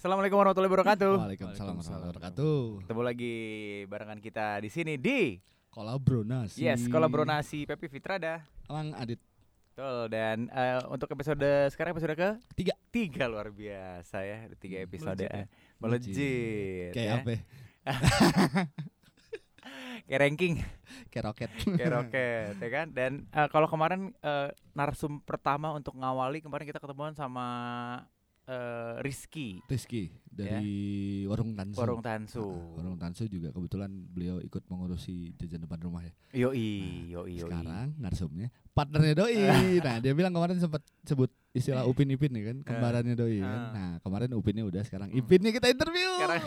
Assalamualaikum warahmatullahi wabarakatuh. Waalaikumsalam warahmatullahi wabarakatuh. Ketemu lagi barengan kita di sini di Kolabronasi. Yes, kolaborasi Pepi Fitrada. Lang Adit. Betul dan eh, untuk episode sekarang episode ke Tiga. tiga luar biasa ya Ada tiga episode Melejit ya? eh. melejit Kayak ya. apa? kayak ranking Kayak roket. kayak roket ya kan dan eh, kalau kemarin eh, narsum pertama untuk ngawali kemarin kita ketemuan sama eh, Rizky Rizky dari Warung Tansu. Ya. Warung Tansu Ah, Warung Tansu juga kebetulan beliau ikut mengurusi jajan depan rumah ya. yoi yoi yoi Sekarang narsumnya partnernya doi. nah, dia bilang kemarin sempat sebut istilah Upin Ipin ya kan, kembarannya doi kan. Ah. Nah, kemarin Upinnya udah sekarang. Ipinnya kita interview. Sekarang-.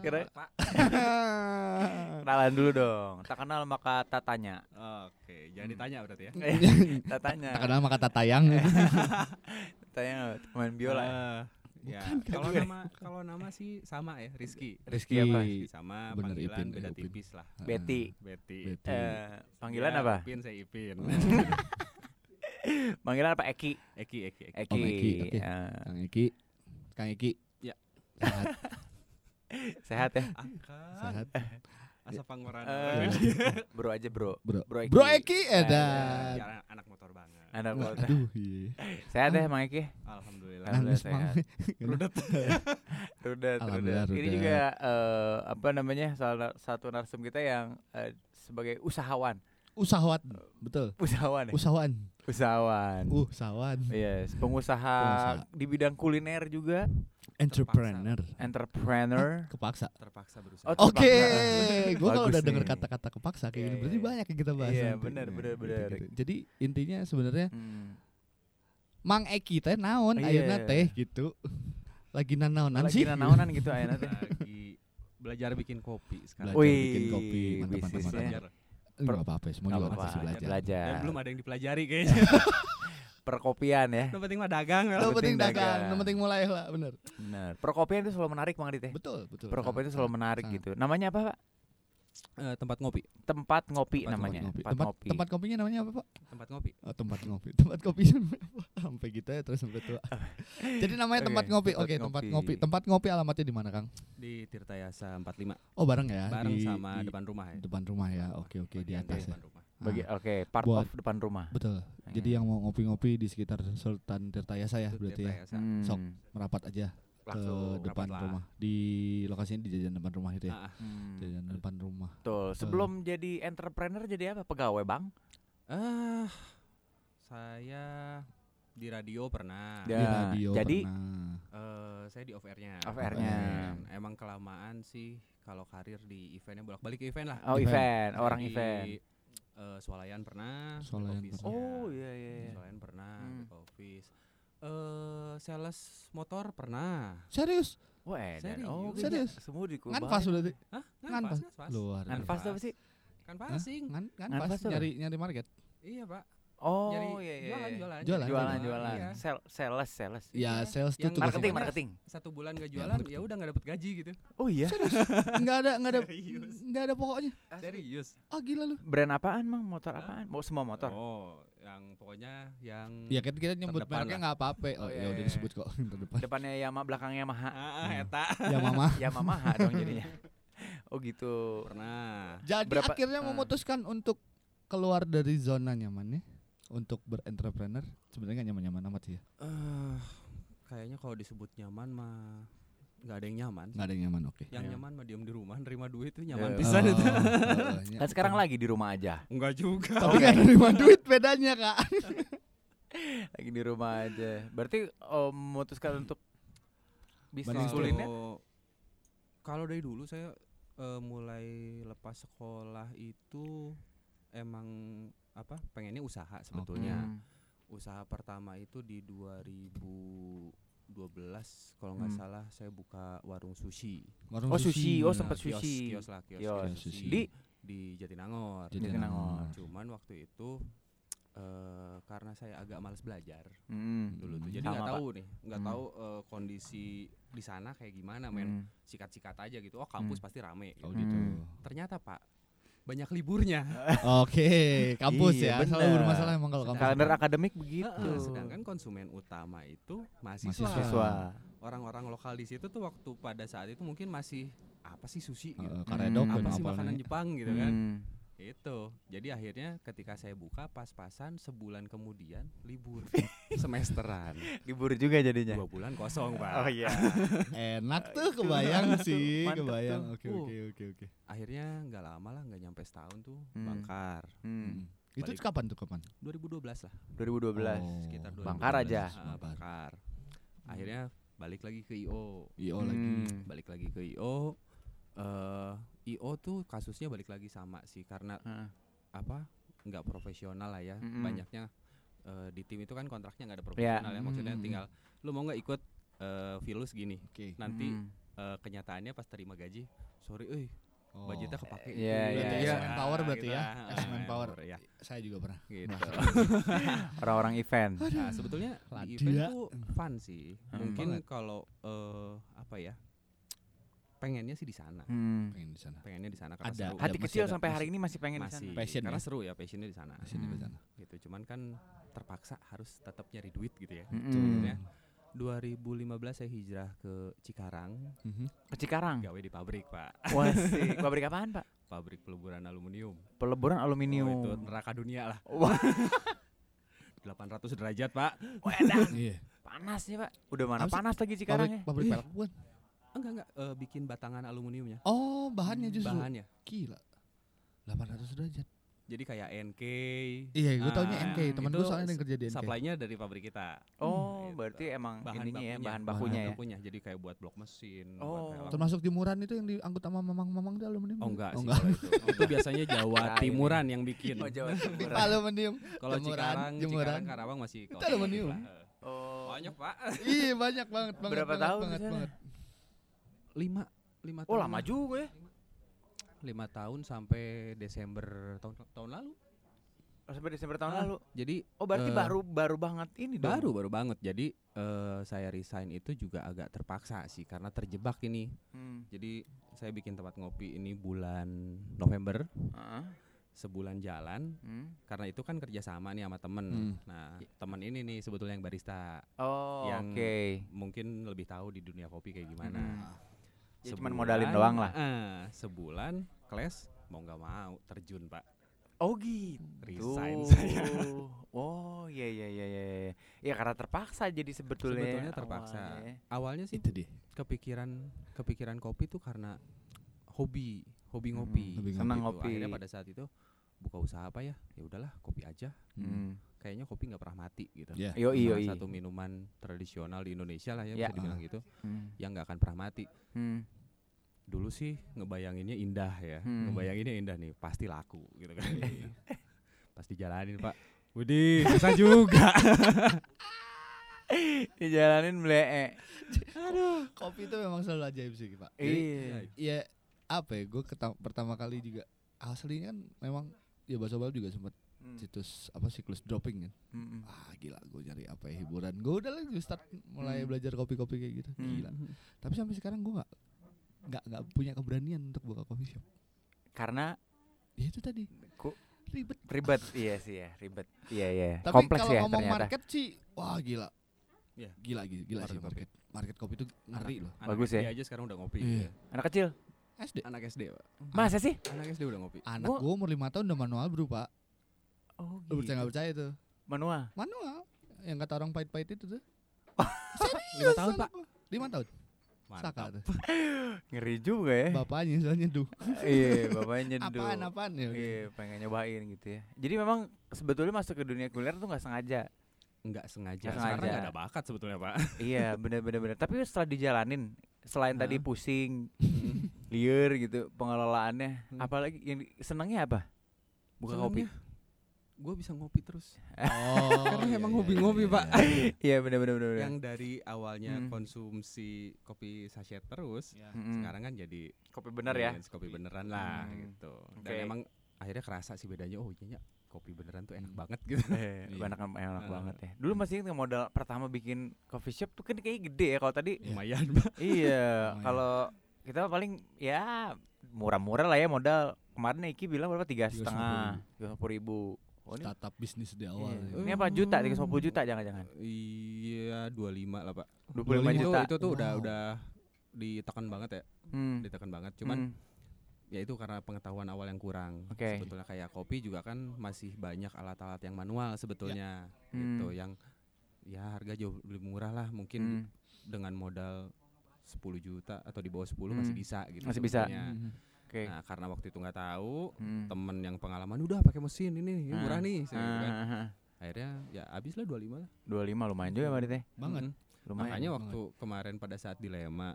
Kira- kenalan dulu dong tak kenal maka tak tanya Oke, jangan ditanya berarti ya. tak tanya Tak kenal maka tak tayang. Tanya main biola Eh, ya, kalau nama kalau nama sih sama ya, Rizky. Rizky apa Rizky sama Bener, panggilan Ipin, beda Ipin. tipis lah. Betty Betty. Betty. Eh, panggilan Ya, apa Ipin saya Ipin. panggilan apa Eki Eki, Eki, Eki. Eki, Om Eki, oke. Eh, Kang Eki. Kang Eki. Ya. Sehat. sehat ya Akan Sehat. asa panggoran. Eh, bro aja bro Bro. Bro Eki. Bro Eki Eh, edan. Ya, anak, anak motor banget. anak Wah, kota. Aduh, iya. sehat ya Mang Eki Alhamdulillah. Alhamdulillah sehat. Rudet. Rudet, Alhamdulillah, rudet. Ini juga eh, apa namanya salah satu narsum kita yang eh, sebagai usahawan, Usahawan. Betul. usahawan, ya? Usahawan. usahawan. Usahawan. Yes, pengusaha, Pengusaha. di bidang kuliner juga, Entrepreneur. entrepreneur. Kepaksa. Terpaksa berusaha. Oh, Oke, terpaksa. gua kalau udah denger kata-kata kepaksa kayak Iya, gini berarti iya. banyak yang kita bahas. Iya, nanti. benar, Nah, benar, benar. gitu-gitu. Jadi intinya sebenarnya Hmm. Mang Eki teh naon Iya. ayeuna teh gitu. Lagi nanaonan Lagi sih. nanaonan gitu ayeuna teh. Lagi belajar bikin kopi sekarang. Belajar Wih, bikin kopi, mantap, mantap, mantap. Belajar. Enggak apa-apa, semua juga apa-apa, pasti belajar. belajar. Dan belum ada yang dipelajari kayaknya. Perkopian ya. Yang penting mah dagang. Yang penting dagang, yang penting mulai lah, bener. Benar. Perkopian itu selalu menarik Bang Adit ya. Betul, betul. Perkopian itu selalu menarik sangat. gitu. Namanya apa, Pak? Eh, tempat ngopi. Tempat ngopi Tempat namanya. Ngopi. Tempat, Tempat, ngopi. tempat kopinya namanya apa, Pak? Tempat ngopi. Oh, tempat ngopi. Tempat apa? Sampai kita ya terus sampai tua. Jadi namanya Oke, tempat ngopi. tempat Oke, tempat ngopi. ngopi. Tempat ngopi alamatnya di mana, Kang? Di Tirtayasa 45. Oh, bareng ya? Bareng di, sama di depan rumah ya. depan rumah ya. Oke, oke, di Bagian atas ya. depan rumah. Bagi Ah, oke, part Buat- of depan rumah. betul. Jadi Hmm. yang mau ngopi-ngopi di sekitar Sultan Tirtayasa ya berarti ya. Tirtayasa. Hmm. Sok. Merapat aja ke Langsung depan rumah. Di lokasinya di jajan depan rumah itu ya. Ah, Hmm. Jajan depan rumah. Betul. Sebelum jadi entrepreneur jadi apa? Pegawai, Bang? ah, saya di radio pernah. Ya. Di radio jadi- pernah. Eh, saya di off airnya. Off airnya. Emang kelamaan sih kalau karir di eventnya bolak-balik ke event lah. Oh, Event. event, orang di, event. eh, Swalayan pernah. Swalayan. Oh, iya iya iya. Swalayan pernah, Hmm. office. Eh, sales motor pernah. Serius? Wah, edan. Serius? Oh, Serius? Semua di Nganfas berarti. Hah? Nganfas. Nganfas, Luar. Nganfas tuh apa sih? Kan Hah? passing. Ngan, tuh apa? nyari nyari market. Iya, Pak. Oh, Nyari iya iya. jualan, iya. jualan, Jualan, Jualan, Iya. jualan. Iya. Sel- Sales, sales. Ya, Iya. sales tuh Yang tugas Marketing, marketing. Satu bulan gak Ya, jualan, ya udah nggak dapet gaji gitu. Oh iya. Enggak ada enggak ada Serius. enggak ada pokoknya. Serius. Ah gila lu. Brand apaan, Mang? Motor apaan? Mau semua motor. Oh, yang pokoknya yang Ya kan kita nyebut mereknya lah. enggak apa-apa. Oh, Oh, ya iya, udah iya. disebut kok terdepan. Depannya Yamaha, belakangnya Yamaha. Ah, Hmm. eta. Ya mama. Yamaha dong jadinya. Oh gitu. Pernah. Jadi Berapa- akhirnya ah. memutuskan untuk keluar dari zona nyamannya untuk berentrepreneur sebenarnya nggak nyaman-nyaman amat sih ya. Eh, kayaknya kalau disebut nyaman mah nggak ada yang nyaman. Nggak ada yang nyaman, oke. Yang Iya. nyaman mah diem di rumah, nerima duit itu Ya. nyaman Oh. pisan itu. iya. Kan sekarang lagi di rumah aja. Enggak juga. Tapi kan nerima duit bedanya, Kak. Lagi di rumah aja. Berarti oh, memutuskan untuk bisnis Kalau- kuliner. Kalau dari dulu saya eh, mulai lepas sekolah itu emang apa pengennya usaha sebetulnya. Hmm. Usaha pertama itu di 2012 kalau nggak Hmm. salah saya buka warung sushi. Warung Oh, sushi. Oh, ya. sempet Kios- sushi. Kios lah, kios, Kios. kios Sushi. sushi. Di di Jatinangor. Jatinangor. Cuman waktu itu eh karena saya agak males belajar Hmm. dulu tuh. Hmm. Jadi nggak tahu nih, nggak Hmm. tahu eh, kondisi di sana kayak gimana, men. Hmm. Sikat-sikat aja gitu. Oh, kampus Hmm. pasti rame. Oh gitu. gitu. Hmm. Ternyata Pak banyak liburnya. Oke, kampus Iya, ya. Selalu bener. bermasalah emang kalau kampus. Kalender akademik begitu. Heeh, sedangkan konsumen utama itu mahasiswa. Mahasiswa. siswa. Orang-orang lokal di situ tuh waktu pada saat itu mungkin masih apa sih sushi gitu. Heeh, karedok Hmm. apa sih makanan nih. Jepang gitu kan. Hmm. Itu. Jadi akhirnya ketika saya buka pas-pasan sebulan kemudian libur semesteran. Libur juga jadinya. Dua bulan kosong, Pak. Oh iya. Enak tuh kebayang sih, Mantep kebayang. tuh. Oke, Uh. oke, oke, oke. Akhirnya nggak lama lah, nggak nyampe setahun tuh Hmm. bangkar. Hmm. Itu Balik. kapan tuh kapan? 2012 lah, 2012. Oh. sekitar 2012. Bangkar aja. Ah, bangkar. Akhirnya balik lagi ke IO. IO lagi. Hmm. Balik lagi ke IO. eh IO tuh kasusnya balik lagi sama sih karena Heeh. apa? nggak profesional lah ya. Mm-mm. Banyaknya eh, di tim itu kan kontraknya nggak ada Ya. profesional ya. Maksudnya Mm-mm. tinggal lu mau nggak ikut eh Vilus gini. Oke. Nanti Hmm. eh, kenyataannya pas terima gaji, sorry, eh Oh. budgetnya kepake. Iya, itu." iya, Berarti iya. S-Manpower berarti ya? Ah, S-Manpower. ya. Saya juga pernah. Gitu. Orang-orang event. Nah, sebetulnya di event tuh fun sih. Hmm. Mungkin kalau eh apa ya? Pengennya sih di sana. Hmm. Pengen di sana. Pengennya di sana karena Ada. seru. Hati kecil ada- sampai hari ini masih pengen di masih sana. Passion karena ya? seru ya passionnya di sana. Passion di Hmm. sana. Gitu. Cuman kan terpaksa harus tetap nyari duit gitu ya. Mm-mm. Ya. 2015 saya hijrah ke Cikarang, Mhm. Ke Cikarang. gawe di pabrik, Pak. Wah sih. Pabrik apaan pak? Pabrik peleburan aluminium. Peleburan aluminium. Oh, itu neraka dunia lah. Wah. 800 derajat, Pak. Wadah. Iya. Panas ya pak. Udah mana panas lagi Cikarang ya. Pabrik, pabrik Iya. pelek bukan? Enggak enggak eh, bikin batangan aluminiumnya. Oh, bahannya justru. Bahannya. Gila. 800 derajat. Jadi kayak NK. Iya, gue Ah, taunya NK. Temen gue soalnya yang kerja di NK. Supply-nya dari pabrik kita. Oh, Gitu. berarti emang bahan ininya ya, bakunya, bahan bakunya ya. bakunya. Jadi kayak buat blok mesin, Oh. Termasuk jemuran itu yang diangkut sama mamang-mamang itu aluminium. Oh enggak oh, sih enggak. itu. itu biasanya Jawa Nah, ini. Timuran yang bikin. Oh, Jawa Timuran. aluminium. Kalau Cikarang. Cikarang Karawang masih Itu aluminium. Oh. Banyak, Pak. Iya, banyak banget, banget. Berapa banget, tahun di banget. Lima, lima Oh, tahun. lama lah. juga ya. Lima tahun sampai Desember tahun tahun lalu. Oh, sampai Desember tahun Ah, lalu. Jadi Oh, berarti Eh, baru baru banget ini dong. baru baru banget. Jadi eh, saya resign itu juga agak terpaksa sih karena terjebak ini. Hmm. Jadi saya bikin tempat ngopi ini bulan November, Heeh. sebulan jalan. Hmm. Karena itu kan kerjasama nih sama temen. Hmm. Nah teman ini nih sebetulnya yang barista Oh, Yang oke. mungkin lebih tahu di dunia kopi kayak gimana. Mm. Ya, cuman Sebulan, modalin doang lah. eh, sebulan kelas mau nggak mau terjun pak. Oh gitu. Resign saya. Oh iya iya iya iya. iya. Ya karena terpaksa jadi sebetulnya. Sebetulnya terpaksa. awalnya. Awalnya sih Itu dia. kepikiran kepikiran kopi tuh karena hobi hobi Hmm, ngopi. hobi Senang Gitu. ngopi. Akhirnya pada saat itu buka usaha apa ya? Ya udahlah kopi aja. Hmm. Kayaknya kopi nggak pernah mati gitu. Iya. Yoi Salah yoi. satu minuman tradisional di Indonesia lah ya, Ya. bisa dibilang gitu. Hmm. Yang nggak akan pernah mati. Hmm. Dulu sih ngebayanginnya indah ya. Hmm. Ngebayanginnya indah nih, pasti laku gitu kan. Pas dijalanin, Pak. Widih, susah juga. Dijalanin blee. Kopi itu memang selalu ajaib sih, Pak. Jadi, Iya. ya apa ya? Gue pertama kali juga aslinya kan memang ya Baso Bal juga sempat Hmm. situs apa siklus dropping kan. Hmm. Ah gila gue nyari apa ya hiburan. Gue udah lagi start mulai Hmm. belajar kopi-kopi kayak gitu. Hmm. Gila. Tapi sampai sekarang gue nggak nggak nggak punya keberanian untuk buka coffee shop. Karena Ya itu tadi. Ku- ribet. ribet iya sih ya, ribet. Iya iya. Tapi Kompleks kalau ya ngomong ternyata. market sih, wah gila. Iya. Gila gila, gila Market sih kopi. market. Market kopi itu ngeri loh. Anak Bagus ya. aja sekarang udah ngopi. Iya. Anak kecil. SD. Anak SD, Pak. Masa sih? Anak SD udah ngopi. Anak Gua- gue umur 5 tahun udah manual bro pak. Oh, Lu percaya nggak percaya tuh? Manual. Manual. Yang kata orang pahit-pahit itu tuh. Lima tahun, Pak. 5 tahun. Mantap. Saka tuh. Ngeri juga ya. Bapaknya soalnya tuh. iya, bapaknya nyeduh. Apaan apaan ya? Iya, pengen nyobain gitu ya. Jadi memang sebetulnya masuk ke dunia kuliner tuh nggak sengaja. Enggak sengaja. Nggak Sekarang sengaja. nggak ada bakat sebetulnya, Pak. iya, bener bener bener. Tapi setelah dijalanin, selain tadi Hah? pusing, liar gitu pengelolaannya, Hmm. apalagi yang senangnya apa? Buka kopi. Gue bisa ngopi terus. Oh. Karena iya, emang iya, hobi iya, ngopi, iya, Pak. iya. Iya, bener bener bener. bener. Yang dari awalnya Hmm. konsumsi kopi sachet terus, Iya. Mm-mm. sekarang kan jadi kopi bener ya. yes, kopi beneran lah Hmm. gitu. Oke. Dan emang akhirnya kerasa sih bedanya. Oh iya, kopi beneran tuh enak Hmm. banget gitu. Eh, Iya. enak enak Ah. banget ya. Dulu masih ingat modal pertama bikin coffee shop tuh kan kayaknya gede ya. Kalau tadi Iya. Lumayan, Pak. iya, kalau kita paling ya murah-murah lah ya modal kemarin Iki bilang berapa tiga setengah tiga puluh ribu. Oh, ini, Startup bisnis di awal. iya. ya. ini apa juta tiga puluh juta jangan-jangan Iya 25 lah pak. dua puluh lima 25 Itu juta. itu tuh udah Wow. udah ditekan banget ya, Hmm. ditekan banget. Cuman Hmm. ya itu karena pengetahuan awal yang kurang. Oke. Sebetulnya kayak kopi juga kan masih banyak alat-alat yang manual sebetulnya Hmm. gitu yang ya harga jauh lebih murah lah mungkin Hmm. dengan modal 10 juta atau di bawah 10 masih Hmm. bisa gitu. Masih bisa. sebetulnya. Mhm. Oke. Nah, karena waktu itu nggak tahu, Hmm. temen yang pengalaman udah pakai mesin ini, ini Ah, murah nih, saya gitu kan. ah, ah, ah. Akhirnya ya habis lah 25 lah. 25 lumayan juga Mbak Teh. Banget. Mm. Lumayan. Makanya banget. waktu kemarin pada saat dilema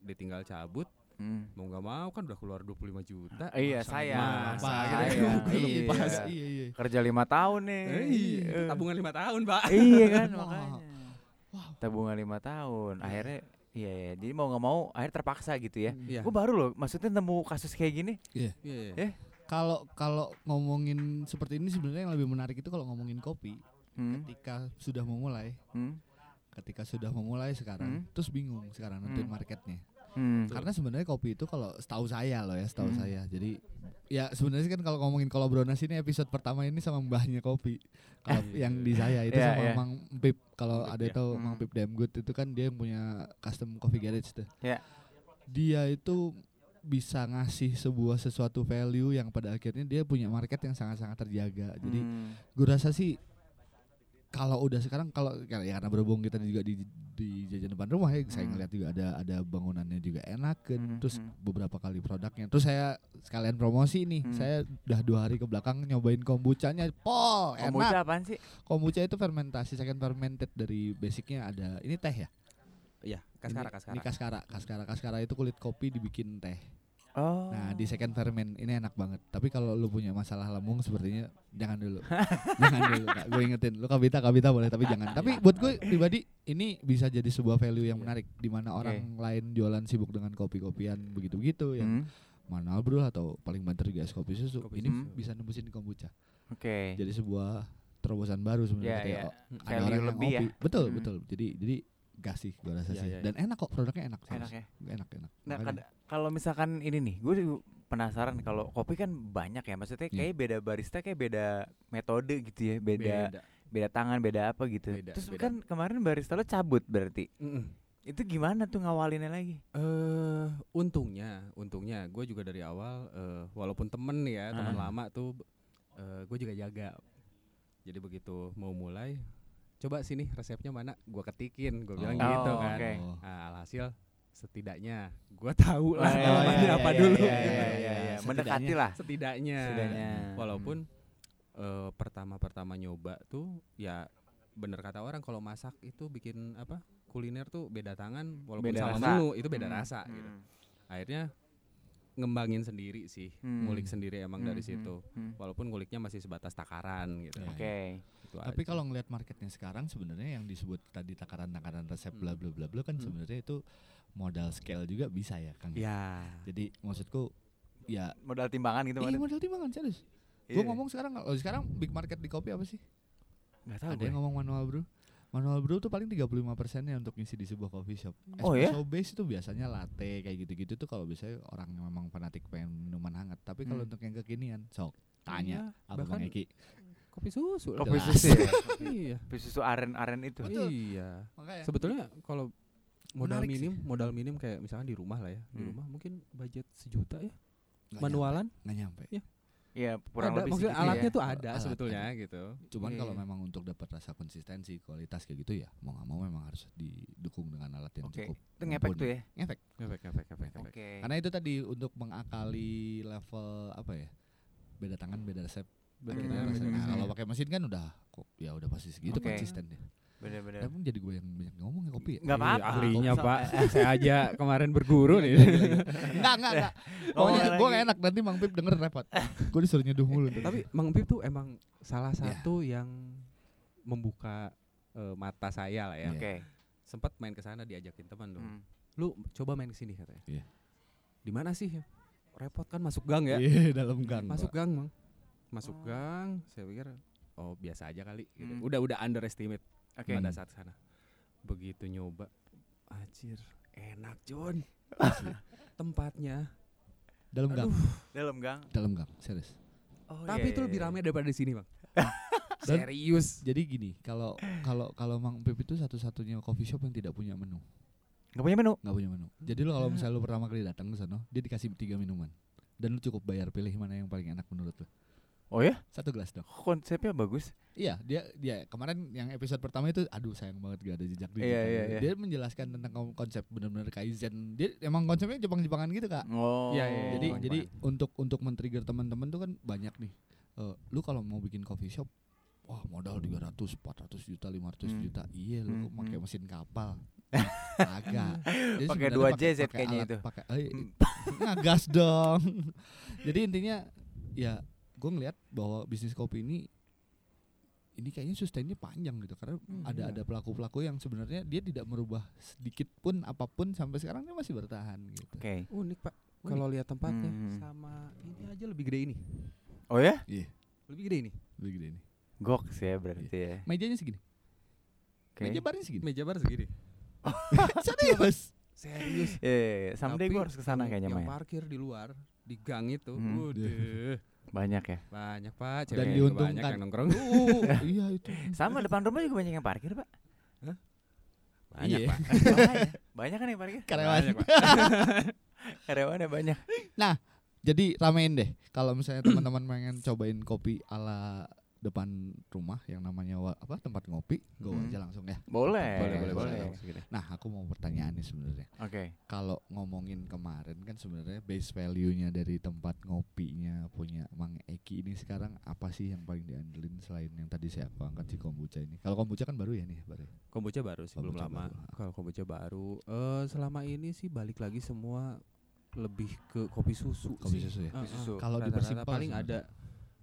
ditinggal cabut, Hmm. mau nggak mau kan udah keluar 25 juta. Iya, Masa saya. masa Apa gitu. Saya. Iya, Iya. pas. Iya, iya. Kerja lima tahun nih. Eh, iya, Eh. tabungan lima tahun, Pak. Iya kan makanya. Wow. Tabungan lima tahun. Akhirnya iya, iya. Jadi mau nggak mau akhirnya terpaksa gitu ya. Iya. Gue baru loh, maksudnya nemu kasus kayak gini. Iya, Eh, Kalau kalau ngomongin seperti ini sebenarnya yang lebih menarik itu kalau ngomongin kopi. Hmm. Ketika sudah memulai, Hmm. ketika sudah memulai sekarang, Hmm. terus bingung sekarang nentuin Hmm. marketnya. Hmm. Karena sebenarnya kopi itu kalau setahu saya loh ya, setahu Hmm. saya. Jadi ya sebenarnya kan kalau ngomongin kolabronas ini episode pertama ini sama mbahnya kopi. Kalau yang di saya itu Iya, sama iya. Mang Pip. Kalau ada ya. tahu Hmm. Mang Pip Damgood itu kan dia yang punya custom coffee garage tuh. Iya. Dia itu bisa ngasih sebuah sesuatu value yang pada akhirnya dia punya market yang sangat-sangat terjaga. Jadi Hmm. gue rasa sih kalau udah sekarang kalau ya karena berhubung kita juga di di jajan depan rumah ya saya Hmm. ngeliat juga ada ada bangunannya juga enak kan Hmm, terus hmm. beberapa kali produknya terus saya sekalian promosi nih Hmm. saya udah dua hari ke belakang nyobain kombuchanya pol enak Kombucha apaan sih? kombucha itu fermentasi second fermented dari basicnya ada ini teh ya Iya, kaskara, ini, kaskara. ini kaskara kaskara kaskara itu kulit kopi dibikin teh Oh. Nah di second ferment ini enak banget. Tapi kalau lu punya masalah lambung sepertinya jangan dulu, jangan dulu. Kak. Gue ingetin, lu kabita kabita boleh tapi jangan. Tapi buat gue pribadi ini bisa jadi sebuah value yang menarik di mana orang lain jualan sibuk dengan kopi-kopian begitu-begitu yang Hmm. manual brew atau paling banter juga es kopi susu. Kopi ini susu. bisa nembusin kombucha. Oke. Jadi sebuah terobosan baru sebenarnya. Iya, ketika iya. ada Value orang yang lebih ya. Betul Hmm. betul. Jadi jadi gas sih gue rasa Iya, sih. iya, Dan enak kok produknya enak. Enak serius. ya. Enak enak. Nah, kalau misalkan ini nih, gue penasaran kalau kopi kan banyak ya, maksudnya Iya. kayak beda barista kayak beda metode gitu ya, beda beda, Beda. tangan, beda apa gitu. Beda, Terus beda. kan kemarin barista lo cabut berarti. Mm-mm. Itu gimana tuh ngawalinnya lagi? Eh, untungnya, untungnya gue juga dari awal, eh, walaupun temen ya, teman Ah. lama tuh, eh, gue juga jaga. Jadi begitu mau mulai, coba sini resepnya mana, gue ketikin, gue bilang Oh, gitu Oh, kan. Oh. Nah, alhasil setidaknya gue tahu lah Oh, namanya iya, apa iya, dulu. Iya, iya, iya, iya. Setidaknya. Mendekati lah. Setidaknya. Setidaknya. Walaupun eh, pertama-pertama nyoba tuh ya bener kata orang kalau masak itu bikin apa kuliner tuh beda tangan walaupun Beda sama rasa. menu itu beda Hmm, rasa gitu. hmm, Akhirnya ngembangin sendiri sih, Hmm. ngulik sendiri emang dari hmm, situ. hmm, hmm. Walaupun nguliknya masih sebatas takaran gitu. Oke. Itu Tapi aja. kalau ngelihat marketnya sekarang sebenarnya yang disebut tadi takaran-takaran resep Hmm. bla bla bla bla kan Hmm. sebenarnya itu modal scale juga bisa ya Kang. ya Jadi maksudku ya Modal timbangan gitu iya maksudnya? modal timbangan serius. Iya. Gue ngomong sekarang oh, sekarang big market di kopi apa sih? Nggak tahu Ada gue. yang ngomong manual brew. Manual brew tuh paling 35 persennya untuk ngisi di sebuah coffee shop. Oh ya? Espresso base itu biasanya latte kayak gitu-gitu tuh kalau biasanya orang yang memang fanatik pengen minuman hangat. Tapi kalau Hmm. untuk yang kekinian, sok tanya Iya, apa bahkan Bang Eki. Kopi susu. Kopi Jelas. susu ya? iya. Kopi susu aren-aren itu. Betul. Iya. Makanya Sebetulnya kalau modal Menarik sih. minim, modal minim kayak misalkan di rumah lah ya, di Hmm. rumah mungkin budget sejuta ya, nggak manualan. nyampe, nggak nyampe. Iya, kurang ada, lebih maksudnya alatnya ya. tuh ada Alat sebetulnya gitu. Cuman Iya, kalau iya. memang untuk dapat rasa konsistensi, kualitas kayak gitu ya mau nggak mau memang harus didukung dengan alat yang Oke. cukup. Itu ngefek mumpuni. tuh ya. Ngefek. Efek, efek, efek, efek. Oke. Karena itu tadi untuk mengakali level apa ya? Beda tangan, beda resep. Bener, akhirnya bener, Nah, kalau pakai mesin kan udah kok ya udah pasti segitu Oke. konsisten ya. Bener-bener. Emang jadi gue yang banyak ngomong ya kopi ya? Nggak Iya, apa-apa. ahlinya So- pak, saya aja kemarin berguru nih. enggak, enggak, enggak. Ngomong Pokoknya gue gak enak nanti Mang Pip denger repot. gue disuruh nyeduh mulu. Tapi Mang Pip tuh emang salah Iya. satu yang membuka eh, mata saya lah ya. Iya. Oke. Sempat main ke sana diajakin teman tuh. Hmm. Lu coba main ke sini katanya. Iya. Di mana sih? Repot kan masuk gang ya. Iya, dalam gang. Masuk Pak. gang, Mang. Masuk Oh. gang, saya pikir oh biasa aja kali gitu. Hmm. Udah udah underestimate Oke. pada saat sana. Begitu nyoba, anjir, enak John. Tempatnya dalam gang, Dalam gang. dalam gang, serius. Oh, Tapi iya, itu iya, lebih iya. ramai daripada di sini, Bang. Dan- Serius. Jadi gini, kalau kalau kalau Mang Pip itu satu-satunya coffee shop yang tidak punya menu, Nggak punya menu. nggak punya menu. Jadi lo kalau misalnya lo pertama kali datang ke sana, dia dikasih tiga minuman, dan lo cukup bayar pilih mana yang paling enak menurut lo. Oh ya? Satu gelas dong. Konsepnya bagus. Iya, dia dia kemarin yang episode pertama itu aduh sayang banget gak ada jejak digital. Iya, iya, iya. Dia menjelaskan tentang kon- konsep benar-benar kaizen. Dia emang konsepnya Jepang-Jepangan gitu, Kak. Oh. Iya, iya, iya. jadi Jepang-Jepangan. jadi untuk untuk men-trigger teman-teman tuh kan banyak nih. Eh, lu kalau mau bikin coffee shop Wah modal 300, 400 juta, 500 Hmm. juta Iya lu Hmm, pakai hmm. mesin kapal Agak Jadi Pakai sebenarnya 2 pakai- JZ kayaknya alat- itu. pakai, eh, Hmm. Ngegas dong Jadi intinya Ya gue ngeliat bahwa bisnis kopi ini ini kayaknya sustainnya panjang gitu karena Hmm, ada iya. ada pelaku pelaku yang sebenarnya dia tidak merubah sedikit pun apa pun sampai sekarang dia masih bertahan gitu. Oke. Unik, Pak. Kalau lihat tempatnya Hmm. sama ini aja lebih gede ini. Oh ya? Iya, Lebih gede ini. lebih gede ini. Gok sih ya berarti ya. Mejanya segini. Oke. Meja barnya segini. Meja bar segini. Serius? Serius. Iya, iya, iya. someday gue harus ke sana kayaknya yang main. parkir di luar di gang itu. Hmm. Waduh. Banyak ya. Banyak, Pak. Dan Cewek juga diuntungkan. banyak yang nongkrong. Oh, iya itu. Sama depan rumah juga banyak yang parkir, Pak. Banyak, Iya. Pak. Banyak kan yang parkir? Karyawan. Banyak, Pak. Karyawannya banyak. Jadi ramein deh. Kalau misalnya teman-teman pengen cobain kopi ala depan rumah yang namanya wa- apa tempat ngopi, go Hmm. aja langsung ya. Boleh, Boleh, boleh, boleh. boleh. Nah, aku mau pertanyaan nih sebenarnya. Oke. Kalau ngomongin kemarin kan sebenarnya base value-nya dari tempat ngopinya punya Mang Eki ini sekarang apa sih yang paling diandelin selain yang tadi saya aku angkat si kombucha ini? Kalau kombucha kan baru ya nih, baru. Kombucha baru sih, belum Kombucha lama. baru. Kalau kombucha baru, eh selama ini sih balik lagi semua lebih ke kopi susu Kopi sih. susu ya? Kopi eh. susu. Kalau Rata-rata dipersimpel paling ada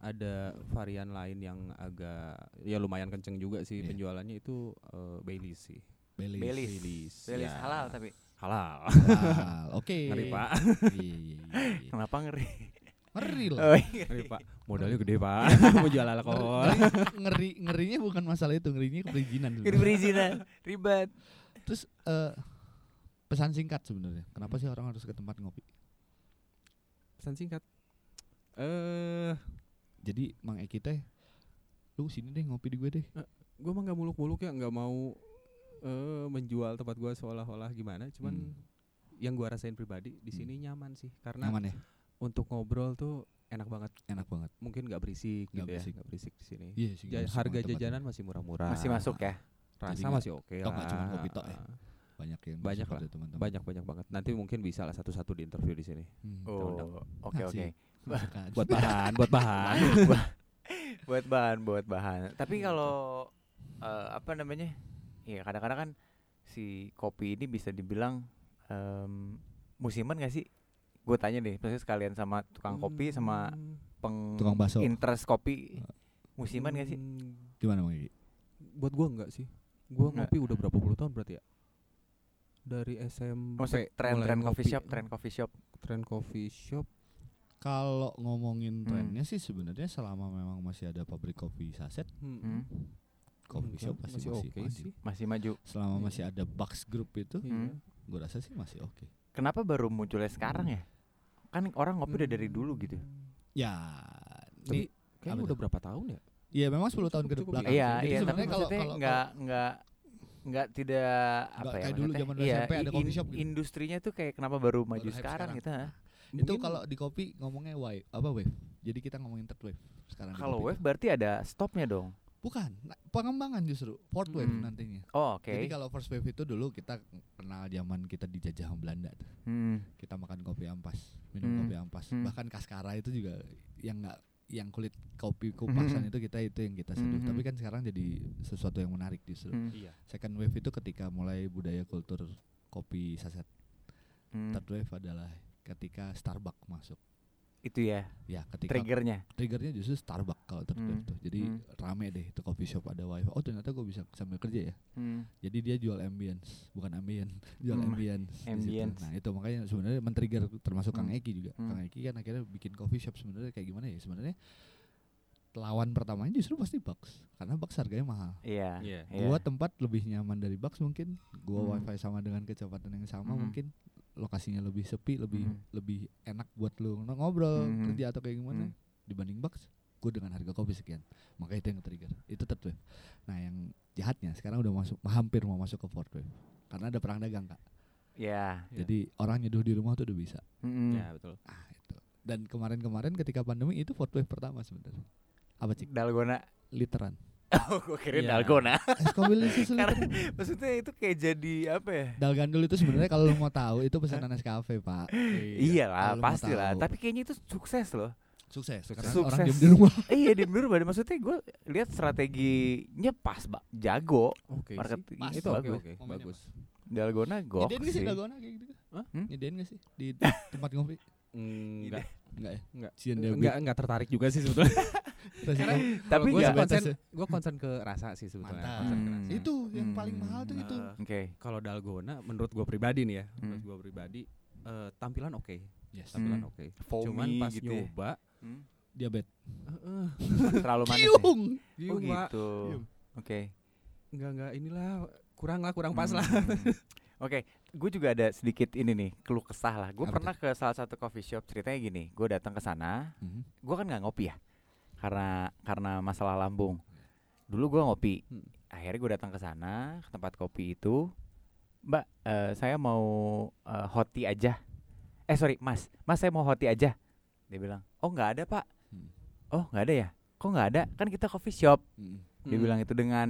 ada varian lain yang agak ya lumayan kenceng juga sih Iya. penjualannya itu eh, Baileys sih. Baileys. Baileys. Baileys. Baileys Ya. halal tapi. Halal. Halal. Oke. Ngeri, Pak. Iya, iya, iya. Kenapa ngeri? Ngeri lah. Oh. Ngeri, Pak. Modalnya gede, Pak. Mau jual alkohol. Ngeri, ngeri ngerinya bukan masalah itu, ngerinya perizinan. Sebenarnya. perizinan, ribet. Terus eh, pesan singkat sebenarnya. Kenapa sih orang harus ke tempat ngopi? Pesan singkat. Eh, Jadi Mang Eki teh lu sini deh ngopi di gue deh. gue mah nggak muluk-muluk ya, nggak mau eh menjual tempat gua seolah-olah gimana. Cuman Hmm. yang gua rasain pribadi di sini nyaman sih, karena Nyaman ya? untuk ngobrol tuh enak banget. Enak banget. Mungkin nggak berisik Nggak gitu berisik. ya, nggak berisik di sini. Iya sih. Ja- nggak harga jajanan masih murah-murah. Masih masuk ya? Rasa Jadi masih oke oh, nggak cuma lah. kopi tok ya? banyak yang Banyak lah, ya, teman-teman. Banyak banyak banget. Nanti mungkin bisa lah satu-satu di interview di sini. Hmm. Oh, oke oke. Asik. Masakan. Buat bahan, buat bahan. buat bahan, buat bahan. Tapi kalau eh, apa namanya? Iya, kadang-kadang kan si kopi ini bisa dibilang em, musiman gak sih? Gue tanya deh, maksudnya sekalian sama tukang kopi sama Hmm, peng Tukang bakso. interest kopi musiman gak sih? hmm, Gimana Mang Eki? Buat gua enggak sih. Gua Nggak. ngopi udah berapa puluh tahun berarti ya? Dari SMP Maksudnya tren mulai tren coffee shop, tren coffee shop. tren coffee shop Kalau ngomongin Hmm. trennya sih sebenarnya selama memang masih ada pabrik kopi saset, hmm, Hmm, coffee enggak, shop pasti masih, oke maju. sih. masih maju. Selama Iya. masih ada Bucks Group itu, Iya. Hmm. gue rasa sih masih oke. Kenapa baru munculnya sekarang ya? Kan orang ngopi udah dari dulu gitu. Ya, Tapi ini kayaknya udah berapa tahun ya? ya memang 10 tahun ke belakang. Iya, iya, tapi sebenarnya kalau maksudnya kalau nggak nggak nggak tidak apa ya kayak dulu zaman iya, SMP ada coffee shop gitu. Industrinya tuh kayak kenapa baru maju sekarang. gitu? Itu kalau di kopi ngomongnya wave apa wave. Jadi kita ngomongin third wave sekarang. Kalau wave berarti ada stopnya dong. bukan, nah, pengembangan justru fourth wave Hmm. nantinya. Oh, oke. Jadi kalau first wave itu dulu kita kenal zaman kita dijajah sama Belanda tuh. Hmm. Kita makan kopi ampas, minum Hmm. kopi ampas. Hmm. Bahkan kaskara itu juga yang enggak yang kulit kopi kupasan Hmm. itu kita itu yang kita seduh. Hmm. Tapi kan sekarang jadi sesuatu yang menarik justru. Hmm. Iya. Second wave itu ketika mulai budaya kultur kopi saset. Hmm. Third wave adalah ketika Starbucks masuk. Itu ya Ya, ketika triggernya. triggernya justru Starbucks kalau wave Hmm. tuh. Jadi Hmm. rame deh itu coffee shop ada wifi. Oh ternyata gue bisa sambil kerja ya. Hmm. Jadi dia jual ambience, bukan ambient, jual Hmm, ambience. ambience. Nah itu makanya sebenarnya men-trigger termasuk Kang Hmm. Eki juga. Hmm. Kang Eki kan akhirnya bikin coffee shop sebenarnya kayak gimana ya? Sebenarnya lawan pertamanya justru pasti Bucks karena Bucks harganya mahal. Iya. Iya. iya. Gua tempat lebih nyaman dari Bucks mungkin. Gua Hmm. wifi sama dengan kecepatan yang sama Hmm. mungkin lokasinya lebih sepi, lebih Mhm. lebih enak buat lu ng- ngobrol, Mhm. kerja atau kayak gimana Hmm. dibanding box. Gue dengan harga kopi sekian, maka itu yang trigger. Itu third wave. Nah yang jahatnya sekarang udah masuk hampir mau masuk ke fourth wave karena ada perang dagang kak. Ya. Iya. Jadi orang nyeduh di rumah tuh udah bisa. Mm-mm. Ya betul. Ah itu. Dan kemarin-kemarin ketika pandemi itu fourth wave pertama sebenarnya. Apa cik? Dalgona. Literan. Oh, gue kira Iya. dalgona. Es kobil itu Karena literan. maksudnya itu kayak jadi apa ya? Dalgandul itu sebenarnya kalau lu mau tahu itu pesanan Nescafe pak. Iya lah, Kalau mau pasti lah. tahu. Tapi kayaknya itu sukses loh. Sukses. Sukses. Karena Sukses. orang diem di rumah. iya di dulu maksudnya gue lihat strateginya pas, Mbak. Jago. Oke. Marketing Pas. Itu bagus. oke Momennya bagus. Dalgona gok Nyediain gak sih sih. dalgona kayak gitu? Hah? Hmm? Nyediain gak sih di tempat ngopi? Enggak. Enggak ya? Enggak. Enggak enggak tertarik juga sih sebetulnya. Tapi gue nggak- konsen gue konsen ke rasa sih sebetulnya. Mantap. Konsen ke Hmm. rasa. Itu yang paling Hmm. mahal tuh itu. Eh, Oke. Kalau dalgona menurut gue pribadi nih ya, menurut Hmm. gue pribadi eh, tampilan oke, Yes. tampilan Hmm. oke. Foamy Cuman pas gitu ya. nyoba, Hmm. Diabetes. eh, eh, Terlalu manis. ya? Oh giung, Pak. gitu. Giung. Oke. Enggak enggak inilah kurang lah, kurang pas lah. Oke, gue juga ada sedikit ini nih keluh kesah lah. Gue pernah ke salah satu coffee shop ceritanya gini. Gue datang ke sana, Mhm. gue kan nggak ngopi ya, karena karena masalah lambung. Dulu gue ngopi, Hmm. akhirnya gue datang ke sana ke tempat kopi itu. Mbak, eh, saya mau eh, hot tea aja. Eh sorry, Mas, Mas saya mau hot tea aja. Dia bilang, oh nggak ada pak. Hmm. Oh nggak ada ya? Kok nggak ada? Kan kita coffee shop. Mhm. Dia Hmm. bilang itu dengan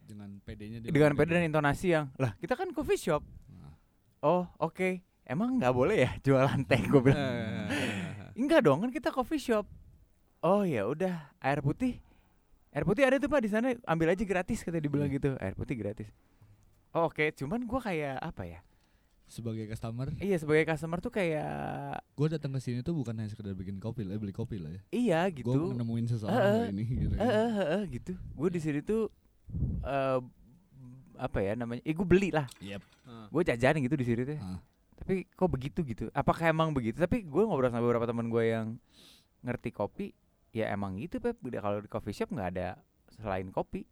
Dengan PD-nya dia dengan pakai peda dan intonasi yang lah kita kan coffee shop. Nah, Oh oke, emang nggak boleh ya jualan teh? Gue bilang. Eh, Enggak dong, kan kita coffee shop. Oh ya udah, air putih. Air putih ada tuh pak di sana, ambil aja gratis kata dibilang Hmm. gitu. Air putih gratis. Oh, oke, cuman gua kayak apa ya? Sebagai customer, Iya sebagai customer tuh kayak gue datang ke sini tuh bukan hanya sekedar bikin kopi lah, beli kopi lah ya. iya Gue gitu. nemuin seseorang Eh, hari ini gitu. Eh, eh, eh, eh, gitu. Gue di sini tuh eh apa ya namanya? Eh gue beli lah. Yep. eh. Gue jajan gitu di sini tuh. Ah. Tapi kok begitu gitu? Apakah emang begitu? Tapi gue ngobrol sama beberapa teman gue yang ngerti kopi, ya emang gitu Pep. Udah Kalau di coffee shop nggak ada selain kopi.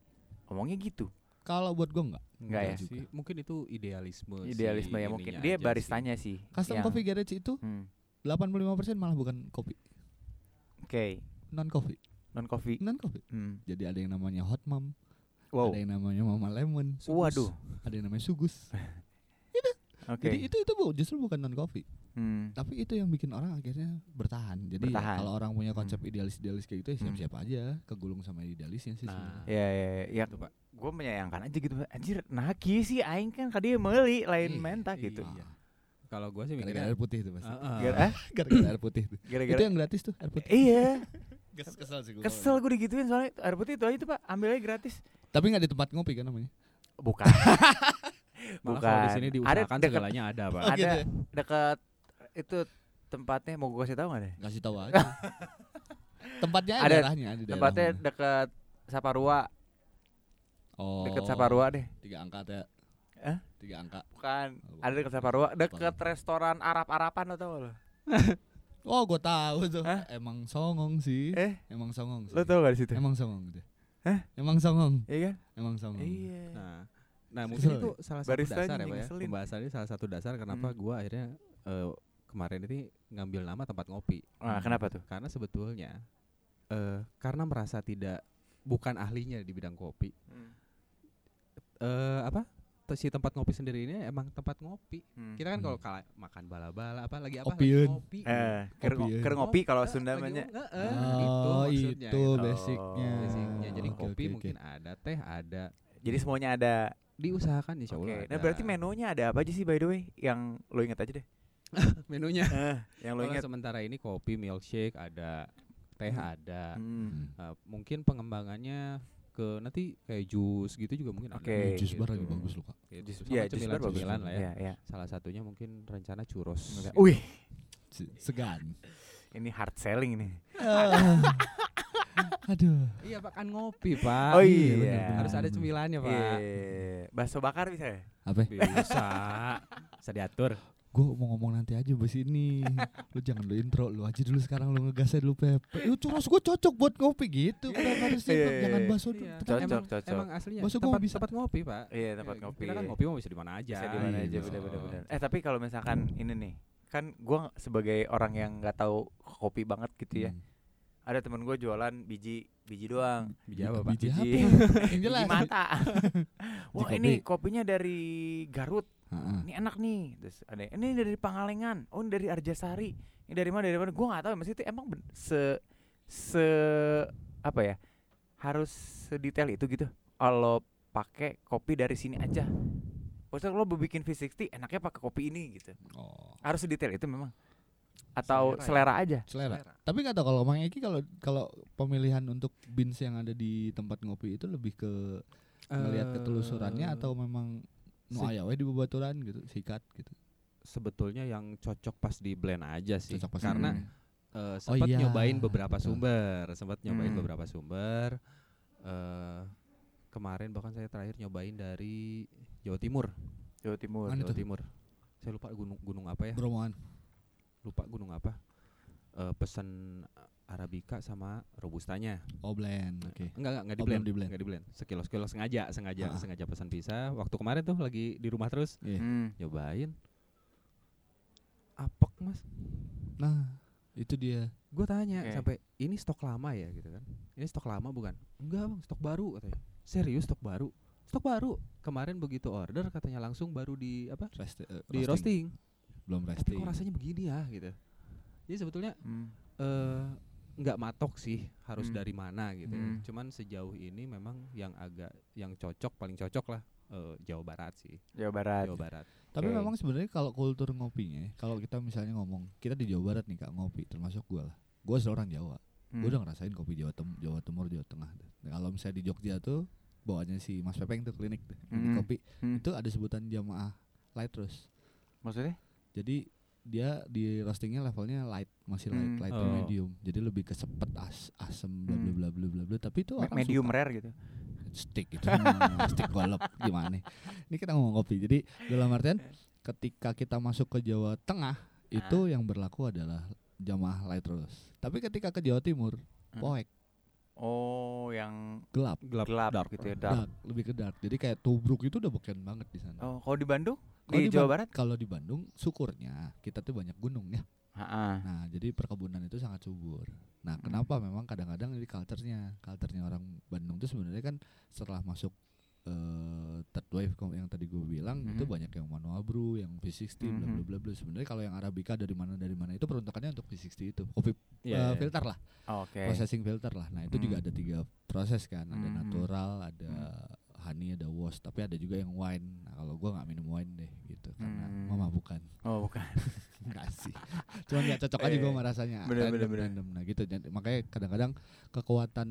Ngomongnya gitu. Kalau buat gue enggak. Enggak ya? sih. Mungkin itu idealisme. si Idealisme ya mungkin. Dia baristanya sih. Custom yang- Coffee Garage itu Hmm. 85% malah bukan kopi, Oke. non kopi, Non coffee. non kopi. Hmm. Jadi ada yang namanya Hot Mom, Wow. ada yang namanya Mama Lemon, Sugus. Waduh. ada yang namanya Sugus. Oke. Jadi itu itu bu, justru bukan non kopi, Hmm. tapi itu yang bikin orang akhirnya bertahan. Jadi ya kalau orang punya Hmm. konsep idealis-idealis kayak gitu ya Hmm. siap-siap aja kegulung sama idealisnya sih. Nah. Ya ya ya. Itu, Pak. Gue menyayangkan aja gitu. Anjir, naki sih aing kan kadi meuli lain Iya, mentak gitu. iya. Kalau gue sih Gara-gara mikirnya air putih itu pasti. Gara- ah, Gara-gara air putih itu. Itu Gara-gara yang gratis tuh air putih. Iya, Kesel sih kesel gue digituin soalnya air putih itu aja tuh Pak, ambil aja gratis. Tapi nggak di tempat ngopi kan namanya? Bukan. Malah kalau di Bukan. sini Ada diusahakan deket- segalanya ada, Pak. Oh, ada gitu ya? dekat itu tempatnya mau gue kasih tahu nggak deh? Kasih tahu aja. Tempatnya Ada daerahnya di daerah Tempatnya mana? dekat Saparua, oh, dekat Saparua deh. Tiga angka ya. Hah? Tiga angka. Bukan, Oh, ada dekat Saparua, dekat restoran Arab-Arapan lo tau lo? Oh, gue tahu tuh. Hah? Emang songong sih. Eh, Emang songong sih. lo tau gak di situ? Emang songong gitu. Hah? Emang songong. Iya kan? Emang songong. Iya. Nah, nah mungkin itu salah satu dasar ya, Pak ya. Pembahasannya salah satu dasar kenapa Hmm. gua akhirnya eh, kemarin ini ngambil nama tempat ngopi. Nah, kenapa tuh? Karena sebetulnya eh karena merasa tidak bukan ahlinya di bidang kopi. Eh apa? te- Si tempat ngopi sendiri ini emang tempat ngopi. Hmm. Kita kan Hmm. kalau kala makan bala-bala apa lagi apa lagi ngopi. Eh, ker, Kopi ker ngopi kalau Sunda namanya. Oh, gitu maksudnya, itu gitu. basicnya. Basicnya. Jadi Oke, kopi oke. mungkin ada, teh ada. Jadi semuanya ada. Diusahakan insya Oke. Allah. Nah, berarti menunya ada apa aja sih by the way? Yang lo inget aja deh. menunya. Eh, yang lo inget. sementara ini kopi, milkshake ada, teh Hmm. ada. Hmm. Uh, mungkin pengembangannya ke nanti kayak jus gitu juga mungkin ada. Oke. Jus bar lagi Gitu. bagus loh, Kak. Gitu. Jus- Iya, bar bagus. cemilan-cemilan lah ya. Iya, iya. Salah satunya mungkin rencana churros. Wih, Se- Segan. ini hard selling nih. Ah. Aduh. iya Pak kan ngopi Pak. Oh iya, iya. bener, Harus ada cemilannya Pak. Iya. Bakso bakar bisa ya? Apa? Bisa. Bisa diatur. Gue mau ngomong nanti aja bahas ini lu jangan lu intro lu aja dulu sekarang lu ngegas aja dulu Pepe lu curas gue cocok buat ngopi gitu kenapa harus Iya, iya, jangan iya. baso Iya. dulu Cocok, emang, cocok. emang aslinya gua tempat, bisa- tempat ngopi pak Iya, tempat Eh, ngopi. kita kan ngopi mau bisa di mana aja Bisa di mana Iya, aja betul. bener-bener. Eh tapi kalau misalkan ini nih, kan gua sebagai orang yang nggak tahu kopi banget gitu ya. Hmm. Ada temen gue jualan biji biji doang. biji apa pak biji Biji. Biji mata. Wah Biji ini kopi. kopinya dari Garut. Ini enak nih. Terus ada ini dari Pangalengan. Oh ini dari Arjasari. Ini dari mana dari mana? Gue nggak tahu. Maksudnya itu emang ben- se se apa ya? Harus sedetail itu gitu. Kalau pakai kopi dari sini aja. Maksudnya lo bikin V60 enaknya pakai kopi ini gitu. oh Harus sedetail itu memang. Atau Selera ya? selera, aja. selera Selera. tapi nggak tahu kalau Mang Eki kalau kalau pemilihan untuk beans yang ada di tempat ngopi itu lebih ke ngelihat Eh, ketelusurannya atau memang nu se- aya we di babaturan gitu sikat gitu sebetulnya yang cocok pas di blend aja sih Cocok pas karena di eh, sempat iya, nyobain beberapa betul. sumber sempat nyobain Hmm. beberapa sumber eh kemarin bahkan saya terakhir nyobain dari Jawa Timur Jawa Timur. Mana Jawa? Timur saya lupa gunung gunung apa ya bromoan lupa gunung apa eh pesan arabica sama robustanya. Oh blend oke. Enggak enggak enggak Oh, di blend belum di-blend. enggak di blend sekilo sekilo sengaja sengaja Ah. sengaja pesan pisah waktu kemarin tuh lagi di rumah terus. Iya. Hmm. nyobain. Apek mas. Nah itu dia. Gue tanya Oke. sampai ini stok lama ya? Gitu kan. Ini stok lama bukan? Enggak bang stok baru katanya. Serius stok baru? Stok baru. Kemarin begitu order katanya langsung baru di apa Rest, eh, di roasting, belum tapi roasting. kok rasanya begini ya gitu. Jadi sebetulnya Hmm. eh nggak matok sih harus Hmm. dari mana gitu ya. Hmm. cuman sejauh ini memang yang agak yang cocok paling cocok lah eh, Jawa Barat sih Jawa Barat. Jawa Barat tapi Oke. memang sebenarnya kalau kultur ngopinya kalau kita misalnya ngomong kita di Jawa Barat nih kak ngopi termasuk gua lah gua seorang Jawa Hmm. Gue udah ngerasain kopi Jawa Tem Jawa Timur, Jawa Tengah. tuh. Nah, kalau misalnya di Jogja tuh bawaannya si Mas Pepeng tuh klinik tuh, klinik Mm. kopi. Hmm. Itu ada sebutan jamaah light roast. Maksudnya? Jadi dia di roastingnya levelnya light, masih light, Hmm. light to Oh. medium. Jadi lebih ke sepet, as, asem, bla bla Hmm. bla bla bla bla. Tapi itu Me- orang medium suka. rare gitu. stick gitu, Hmm, stick golep gimana? Ini kita ngomong kopi. Jadi dalam artian ketika kita masuk ke Jawa Tengah itu yang berlaku adalah jamaah light roast. Tapi ketika ke Jawa Timur, Hmm. poek, Oh, yang gelap. gelap, gelap dark. gitu ya, dark. dark, lebih ke dark. Jadi kayak tubruk itu udah beken banget di sana. Oh, kalau di Bandung? Kalau di Jawa Ban- Barat? Kalau di Bandung, syukurnya kita tuh banyak gunung ya. Ha-ha. Nah, jadi perkebunan itu sangat subur. Nah, Hmm. kenapa memang kadang-kadang di culture-nya, culture-nya orang Bandung tuh sebenarnya kan setelah masuk eh third wave yang tadi gue bilang itu Mhm. banyak yang manual brew, yang V60 bla bla Mhm. bla bla. Sebenarnya kalau yang arabica dari mana dari mana itu peruntukannya untuk V60 itu. Kopi Iya, eh, iya. filter lah, Oke. processing filter lah. Nah, itu juga Hmm. ada tiga proses kan, ada Mhm. natural, ada honey, ada wash, tapi ada juga yang wine. Nah, kalau gua nggak minum wine deh gitu karena Hmm. memabukkan. Oh, bukan. Enggak sih. Cuma nggak cocok aja gua Eh, sama rasanya. bener, random, bener, bener. random. Nah, gitu. Makanya kadang-kadang kekuatan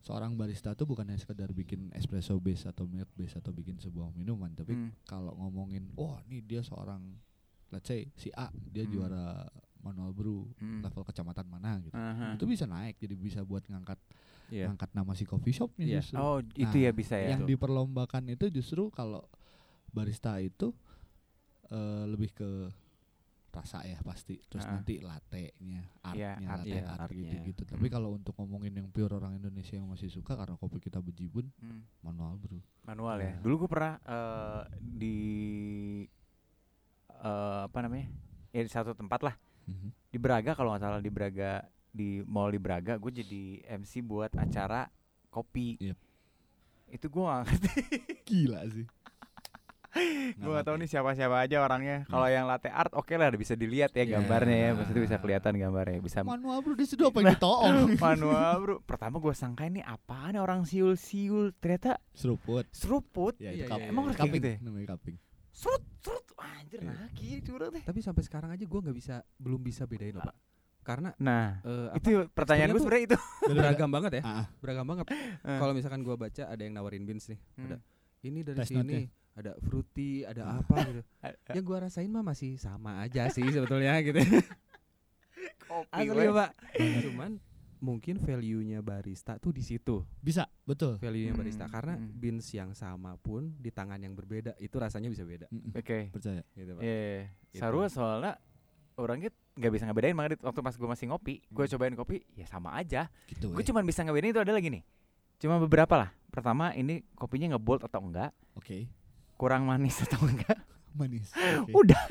seorang barista tuh bukan hanya sekedar bikin espresso base atau milk base atau bikin sebuah minuman, tapi Hmm. kalau ngomongin, oh nih dia seorang let's say si A dia Hmm. juara manual brew Hmm. level kecamatan mana gitu. Aha. Itu bisa naik jadi bisa buat ngangkat Iya. ngangkat nama si coffee shopnya Iya. justru. Oh, itu Nah, ya bisa ya. yang diperlombakan itu justru kalau barista itu eh, lebih ke rasa ya pasti terus Ah. nanti latte-nya Iya, artnya art, latte iya, art gitu-gitu tapi Hmm. kalau untuk ngomongin yang pure orang Indonesia yang masih suka karena kopi kita bejibun Hmm. manual bro Manual ya. Iya. Dulu gue pernah eh, di eh, apa namanya? Ya di satu tempat lah. Mhm. Di Braga kalau nggak salah di Braga di mall di Braga gue jadi MC buat acara kopi. Yep. Itu gue ngerti. gila sih gue gak tahu nih siapa-siapa aja orangnya. Kalau yang latte art oke lah bisa dilihat ya Iya. gambarnya ya. Maksudnya bisa kelihatan gambarnya. Bisa manual bro di situ apa yang ditoong manual bro. Pertama gue sangka ini apaan ya orang siul-siul. Ternyata seruput seruput. ya itu cup- Emang harus kayak gitu ya? namanya cupping Serut, serut. Anjir, Iya. lagi curang deh. tapi sampai sekarang aja gua nggak bisa belum bisa bedain loh pak karena Nah, eh, apa, itu pertanyaan gue sebenarnya itu. beragam banget ya Ah, ah. beragam banget Eh. kalau misalkan gua baca ada yang nawarin beans nih Hmm. ada ini dari Taste sini note-nya. Ada fruity ada apa gitu yang gua rasain mah masih sama aja sih sebetulnya gitu Kopi asli ya pak cuman mungkin value-nya barista tuh di situ. Bisa, betul. Value-nya barista Hmm, karena hmm. beans yang sama pun di tangan yang berbeda itu rasanya bisa beda. Oke. Percaya. Gitu, Pak. Iya. Gitu. Sarua soalnya orangnya nggak bisa ngebedain makanya di- waktu pas gue masih ngopi, gue Hmm. cobain kopi, ya sama aja. Gitu. Gue eh. cuma bisa ngebedain itu ada lagi nih. Cuma beberapa lah. Pertama ini kopinya ngebold atau enggak, Oke. Kurang manis atau enggak. Manis. Oke. Udah,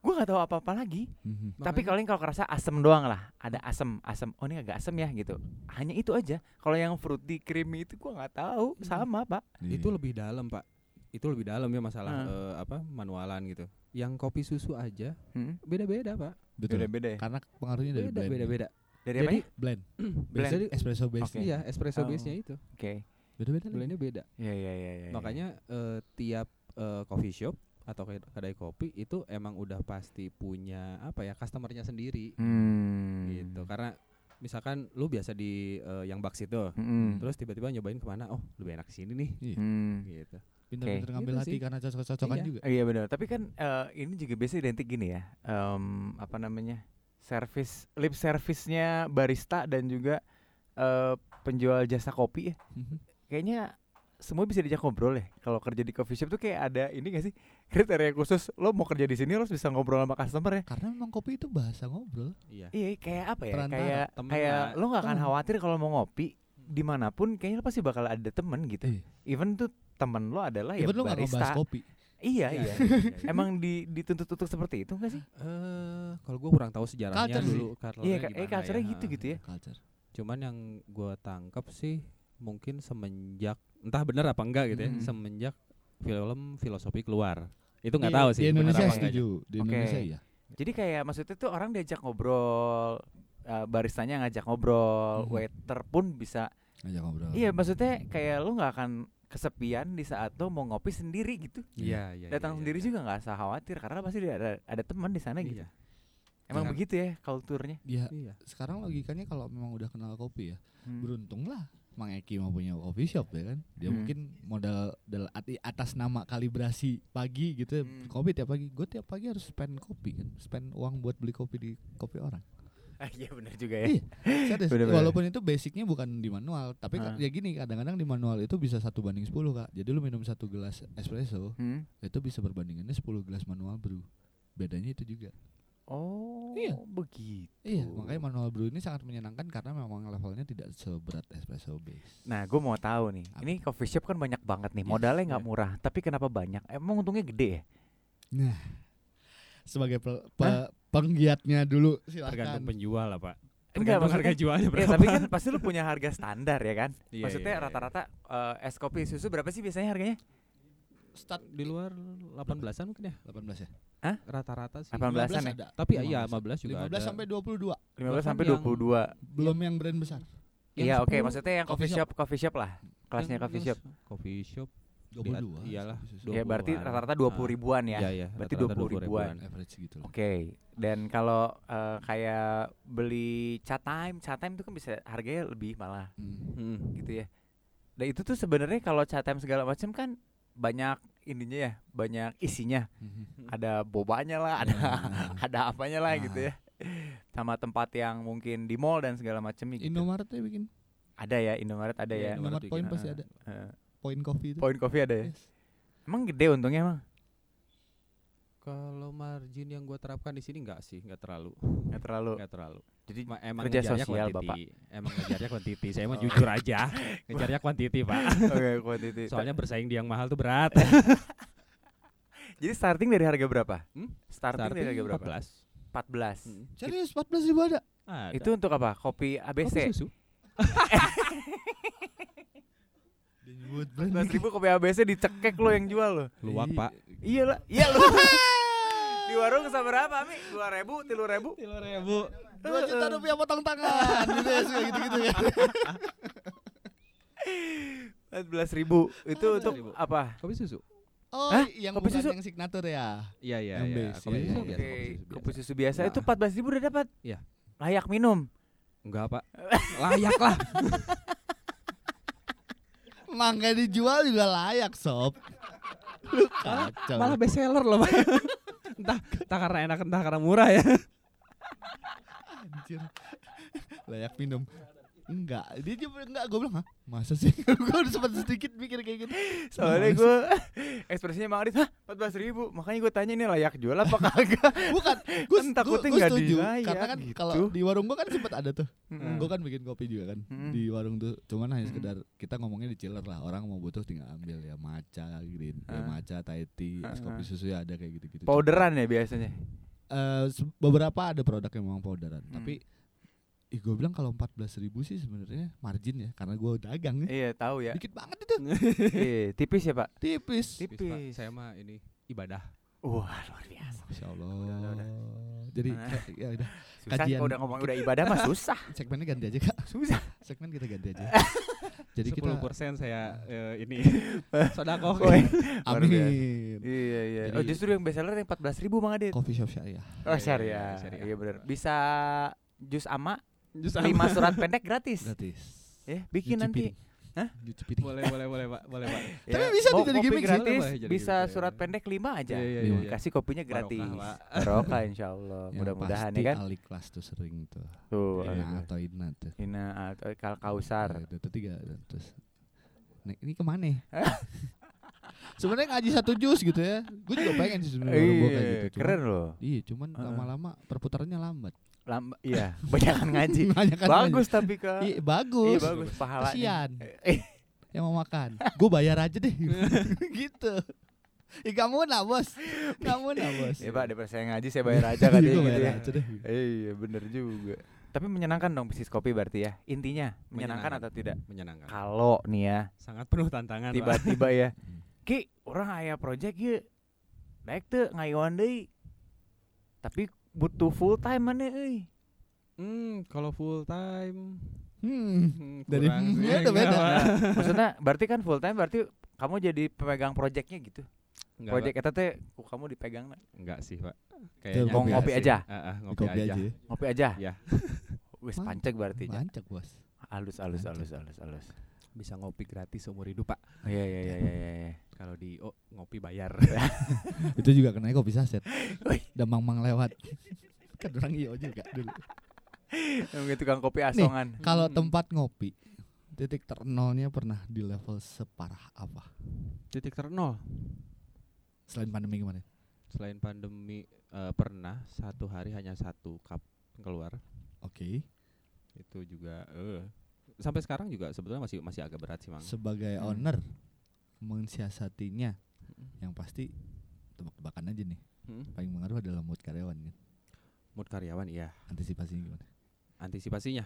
gue nggak tahu apa-apa lagi. Mhm. Tapi Makanya- kalau kalau kerasa asem doang lah, ada asem, asem. Oh ini agak asem ya gitu. Hanya itu aja. Kalau yang fruity creamy itu gue nggak tahu, Hmm. sama pak. Itu Iya. lebih dalam, Pak. Itu lebih dalam ya masalah Ah. eh, apa manualan gitu. Yang kopi susu aja Hmm? beda-beda, Pak. betul. Beda-beda ya. Karena pengaruhnya dari Beda, blend. beda-beda. Dari Jadi apa? Blend. Blend. Biasanya espresso base. Oke. iya, espresso Oh. base-nya itu. Oke. Beda-beda. Blendnya beda. Iya iya iya. iya. Makanya eh, tiap eh, coffee shop atau ke- kedai kopi itu emang udah pasti punya apa ya customernya sendiri Hmm. gitu. Karena misalkan lu biasa di eh, yang Bucks itu, Mm-mm. terus tiba-tiba nyobain ke mana? Oh, lebih enak sini nih. Iya. Hmm. Gitu. Pintar-pintar ngambil Gitu hati sih. karena cocok-cocokan Iya. juga. Iya benar. Tapi kan eh, ini juga biasa identik gini ya. Em, apa namanya? Service lip service-nya barista dan juga eh, penjual jasa kopi ya. Mhm. Kayaknya semua bisa diajak ngobrol ya. Kalau kerja di coffee shop tuh kayak ada ini gak sih? Kriteria khusus lo mau kerja di sini lo harus bisa ngobrol sama customer ya. Karena memang kopi itu bahasa ngobrol. Iya. Iya, kayak apa ya? Perantara, kayak temen kayak lo nggak akan khawatir kalau mau ngopi di mana pun kayaknya lo pasti bakal ada temen gitu. Iya. Even tuh temen lo adalah ya Even nggak ngebahas barista. kopi. Iya iya. Iya, iya, iya. Emang di dituntut untuk seperti itu enggak sih? Eh, kalau gue kurang tahu sejarahnya Culture dulu karena Iya, eh culture-nya gitu gitu ya. Culture. Cuman yang gue tangkap sih mungkin semenjak entah benar apa enggak gitu ya, Mhm. semenjak film filosofi keluar. Itu nggak tahu sih. Di Indonesia setuju. Di. Indonesia iya. Jadi kayak maksudnya tuh orang diajak ngobrol, eh, baristanya ngajak ngobrol, Mhm. waiter pun bisa. Ngajak ngobrol. Iya, maksudnya kayak lu nggak akan kesepian di saat lo mau ngopi sendiri gitu. Iya, iya. Datang iya, sendiri iya. juga nggak usah khawatir karena pasti ada ada teman di sana gitu. Iya. Emang Kan- begitu ya kulturnya. Iya. Iya. Sekarang logikanya kalau memang udah kenal kopi ya, Hmm. beruntung lah Mang Eki mau punya coffee shop ya kan. Dia Hmm. mungkin modal dal- ati- atas nama kalibrasi pagi gitu ya. Hmm. Kopi tiap pagi. Gue tiap pagi harus spend kopi kan. Spend uang buat beli kopi di kopi orang. Ah, Iya benar juga ya. Iya. Serius. Bener-bener. Walaupun itu basicnya bukan di manual, tapi Ah. ya gini kadang-kadang di manual itu bisa satu banding 10 kak. Jadi lu minum satu gelas espresso Hmm. itu bisa berbandingannya 10 gelas manual brew. Bedanya itu juga. Oh, Iya. begitu. Iya, makanya manual brew ini sangat menyenangkan karena memang levelnya tidak seberat espresso base. Nah, gue mau tahu nih. Apa? Ini coffee shop kan banyak banget nih. Yes, Modalnya nggak iya. murah, tapi kenapa banyak? Emang untungnya gede ya? Nah, sebagai pe- pe- penggiatnya dulu Tergantung silakan. penjual lah, Pak. Enggak, Tergantung harga jualnya Ya, berapa. tapi kan pasti lu punya harga standar ya kan? Iya, Maksudnya iya, iya. rata-rata eh, es kopi susu berapa sih biasanya harganya? Start di luar 18-an mungkin ya. 18 ya? Rata-rata sih. 18-an ya? ada. Tapi iya 15 juga 15 ada. sampai 22. 15 Bahkan sampai yang- 22. Belum yang brand besar. Iya, oke, 10 maksudnya yang coffee coffee shop, coffee shop lah. Kelasnya Yang- coffee shop. Coffee shop. 22. iyalah, susu. Ya berarti 20-an. rata-rata 20 Ah. ribuan ya. Iya, iya. Berarti rata-rata 20 ribuan. average gitu. Oke, dan kalau eh, kayak beli chat time, chat time itu kan bisa harganya lebih malah Hmm. Hmm. gitu ya. Dan itu tuh sebenarnya kalau chat time segala macam kan banyak ininya ya, banyak isinya. Mhm. Ada bobanya lah, ada Nah. ada apanya lah gitu Ah. ya. Sama tempat yang mungkin di mall dan segala macamnya gitu. Indomaret ya bikin. Ada ya, Indomaret ada Iya, ya. Indomaret Indomaret Point pasti ah. ada. Eh, Point Coffee itu. Point coffee ada ya. Yes. Emang gede untungnya emang? Kalau margin yang gua terapkan di sini enggak sih, enggak terlalu. Nggak terlalu. Enggak terlalu. Jadi Ma- emang kerja ngejarnya sosial, quantity. Emang ngejarnya quantity. Saya mah Oh. jujur aja. Ngejarnya quantity, Pak. Oke, quantity. Soalnya bersaing di yang mahal tuh berat. Jadi starting dari harga berapa? Hmm? Starting, dari harga berapa? 14. 14. Hmm. Serius 14 ribu ada. Ada. Itu untuk apa? Kopi Kopi ABC. susu. Nyebut brand 14 ribu kopi ABC dicekek lo yang jual lo. Luwak, Pak. Iya lah, iya lo. Di warung sama berapa, Mi? Dua ribu, tiga ribu. Tiga ribu. Dua juta rupiah potong tangan gitu ya suka gitu-gitu kan. Empat belas ribu. Itu 14.000. untuk apa? Kopi susu. Oh, Hah? yang Kopi bukan susu? yang signature ya. Iya, iya, Yang iya. base, Kopi iya, susu iya. biasa, Oke, kopi susu kopi biasa. susu biasa Nah. itu empat belas ribu udah dapat. Iya. Layak minum. Enggak, Pak. Layak lah. Mangga dijual juga layak, sob. Lu kacau. Malah best seller loh, Pak. Entah, entah karena enak, entah karena murah ya. Anjir. layak minum enggak. Dia juga enggak gue bilang hah? Masa sih? Gue udah sempat sedikit mikir kayak gitu. Soalnya gue ekspresinya Mang Adit, hah? 14 ribu? Makanya gue tanya ini layak jual apa kagak? Bukan. Gue Kan takutnya nggak dilayak karena kan gitu. kalau di warung gue kan sempat ada tuh. Mm-mm. gue kan bikin kopi juga kan. Mm-mm. di warung tuh cuman hanya sekedar kita ngomongnya di chiller lah. Orang mau butuh tinggal ambil ya matcha green ya Ah. matcha Thai tea es Ah, kopi ah. susu ya ada kayak gitu gitu Powderan ya biasanya? Beberapa ada produk yang memang powderan. Hmm. tapi ih gue bilang kalau 14.000 ribu sih sebenarnya margin ya karena gue dagang ya. Iya tahu ya. Dikit banget itu. Iya tipis ya pak? Tipis. Tipis. Tipis, Pak. Saya mah ini ibadah. Wah luar biasa. Masya Allah. Udah, udah, udah. jadi Mana? eh, ya udah. Susah Kajian. udah ngomong udah ibadah mah susah. Segmennya ganti aja kak. Susah. Segmen kita ganti aja. Jadi kita 10% saya eh, ini. Sodako. Amin. Iya iya. Oh Jadi- justru yang bestseller yang 14 ribu Mang Adit? Coffee shop syariah. Oh Iya, syariah syariah. Iya bener. Bisa jus ama lima surat pendek gratis gratis Ya bikin nanti. Hah? Boleh boleh boleh Pak, boleh Pak. Tapi Ya, bisa mau jadi kopi gimmick sih. gratis jadi Bisa gimmick, surat ya. pendek 5 aja Iya, iya, iya, iya. Kasih kopinya gratis. Barokah insya Allah Yang Mudah-mudahan ya kan Ali kelas tuh sering tuh Tuh Iya, Ina aduh. atau Ina tuh Ina atau Kal Kausar Nah, itu tuh tiga terus Nek, ini ke mana ya? sebenarnya ngaji satu jus gitu ya gue juga pengen sih sebenarnya gua kayak Iya, gitu cuman- keren loh. iya cuman lama-lama perputarannya lambat Lama, iya, banyakan ngaji. Banyak kan bagus tapi ke ngaji. iya bagus Iya bagus pahalanya. kasihan Eh, yang mau makan gue bayar aja deh gitu Ih kamu nah bos Kamu nah bos ya Pak, daripada saya ngaji saya bayar aja katanya Gua gitu bayar ya. aja deh. Iya, bener juga. Tapi menyenangkan dong bisnis kopi berarti ya. Intinya menyenangkan, Menyenangkan. atau tidak? Menyenangkan. Kalau nih ya, Sangat penuh tantangan. Tiba-tiba ya, Ki, orang aya project ya. Baik tuh ngayuan deui. Tapi butuh full time mana euy. Hmm, kalau full time Hmm hmm, Dari hmm, enggak, beda. Pak. Nah, maksudnya berarti kan full time berarti kamu jadi pemegang projectnya gitu. Enggak, Project eta teh kamu dipegang na. Enggak sih, Pak. Enggak ngopi sih. aja? Ngopi, kopi aja. aja ya. ngopi aja. Iya. Wis pancek berarti ya. Mancak bos halus Mantap. halus halus halus. Bisa ngopi gratis seumur hidup, Pak. Oh, iya iya iya iya iya. Kalau di oh, ngopi bayar. Itu juga kena kopi saset Wih. Dan mang-mang lewat Kan orang iyo juga dulu Emang tukang kopi asongan. Kalau Mm-mm. tempat ngopi Titik ternolnya pernah di level separah apa? Titik ternol. Selain pandemi kemarin Selain pandemi eh, pernah satu hari hanya satu cup keluar. Oke Itu juga eh sampai sekarang juga sebetulnya masih masih agak berat sih, Mang. Sebagai Hmm. owner Mensiasatinya Yang pasti Tebak-tebakan aja nih Hmm. Paling mengaruh adalah mood karyawan kan Mood karyawan iya. Antisipasinya gimana? Antisipasinya.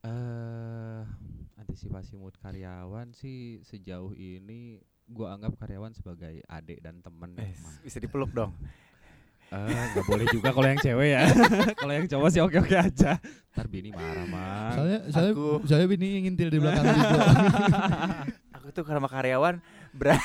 Eh antisipasi mood karyawan sih sejauh ini gua anggap karyawan sebagai adik dan temen ya, Eh, bisa dipeluk dong. Eh, nggak boleh juga kalau yang cewek ya. kalau yang cowok sih oke-oke aja. Ntar bini marah, Mang. Soalnya Soalnya aku- Soalnya bini yang ngintil di belakang juga Aku tuh karena karyawan berat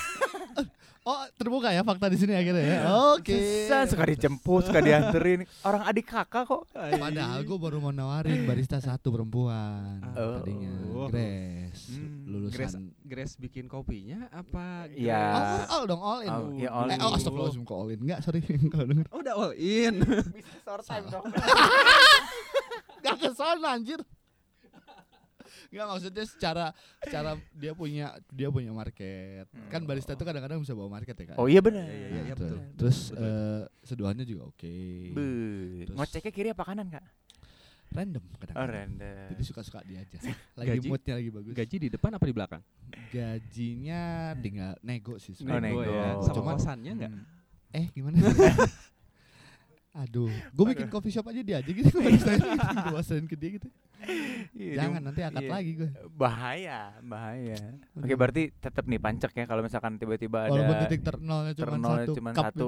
Oh terbuka ya fakta di sini akhirnya ya Oke susah suka dijemput, suka dianterin. Orang adik kakak kok. Padahal gue baru mau nawarin barista satu perempuan Oh. tadinya Oh. Grace Hmm, lulusan Grace, Grace bikin kopinya apa? Iya. all, all dong all in. Oh, iya, all eh, in. oh, astagfirullahaladzim kok all in. Enggak, sorry kalau denger. Oh, udah all in. Bisa short time dong. Enggak ke sana anjir. Enggak maksudnya secara secara dia punya dia punya market. Kan barista itu kadang-kadang bisa bawa market ya kan. Oh iya benar. Iya, iya, Nah, iya, betul. Terus Betul. eh, seduhannya juga oke. Terus- Ngoceknya kiri apa kanan, Kak? Random kadang. Oh, random. Jadi suka-suka dia aja. Lagi Gaji? moodnya lagi bagus. Gaji di depan apa di belakang? Gajinya tinggal nego sih Oh, nego. ya. Sama Cuman- kosannya enggak? Hmm. Eh gimana? Aduh, gue bikin coffee shop aja dia aja gitu gue bawain ke dia gitu. Iya, Jangan nanti akad iya. lagi gue. Bahaya, bahaya. Oke, Aduh. berarti tetap nih pancek ya kalau misalkan tiba-tiba ada Walaupun titik ternolnya cuma ternolnya satu cuman satu. gitu.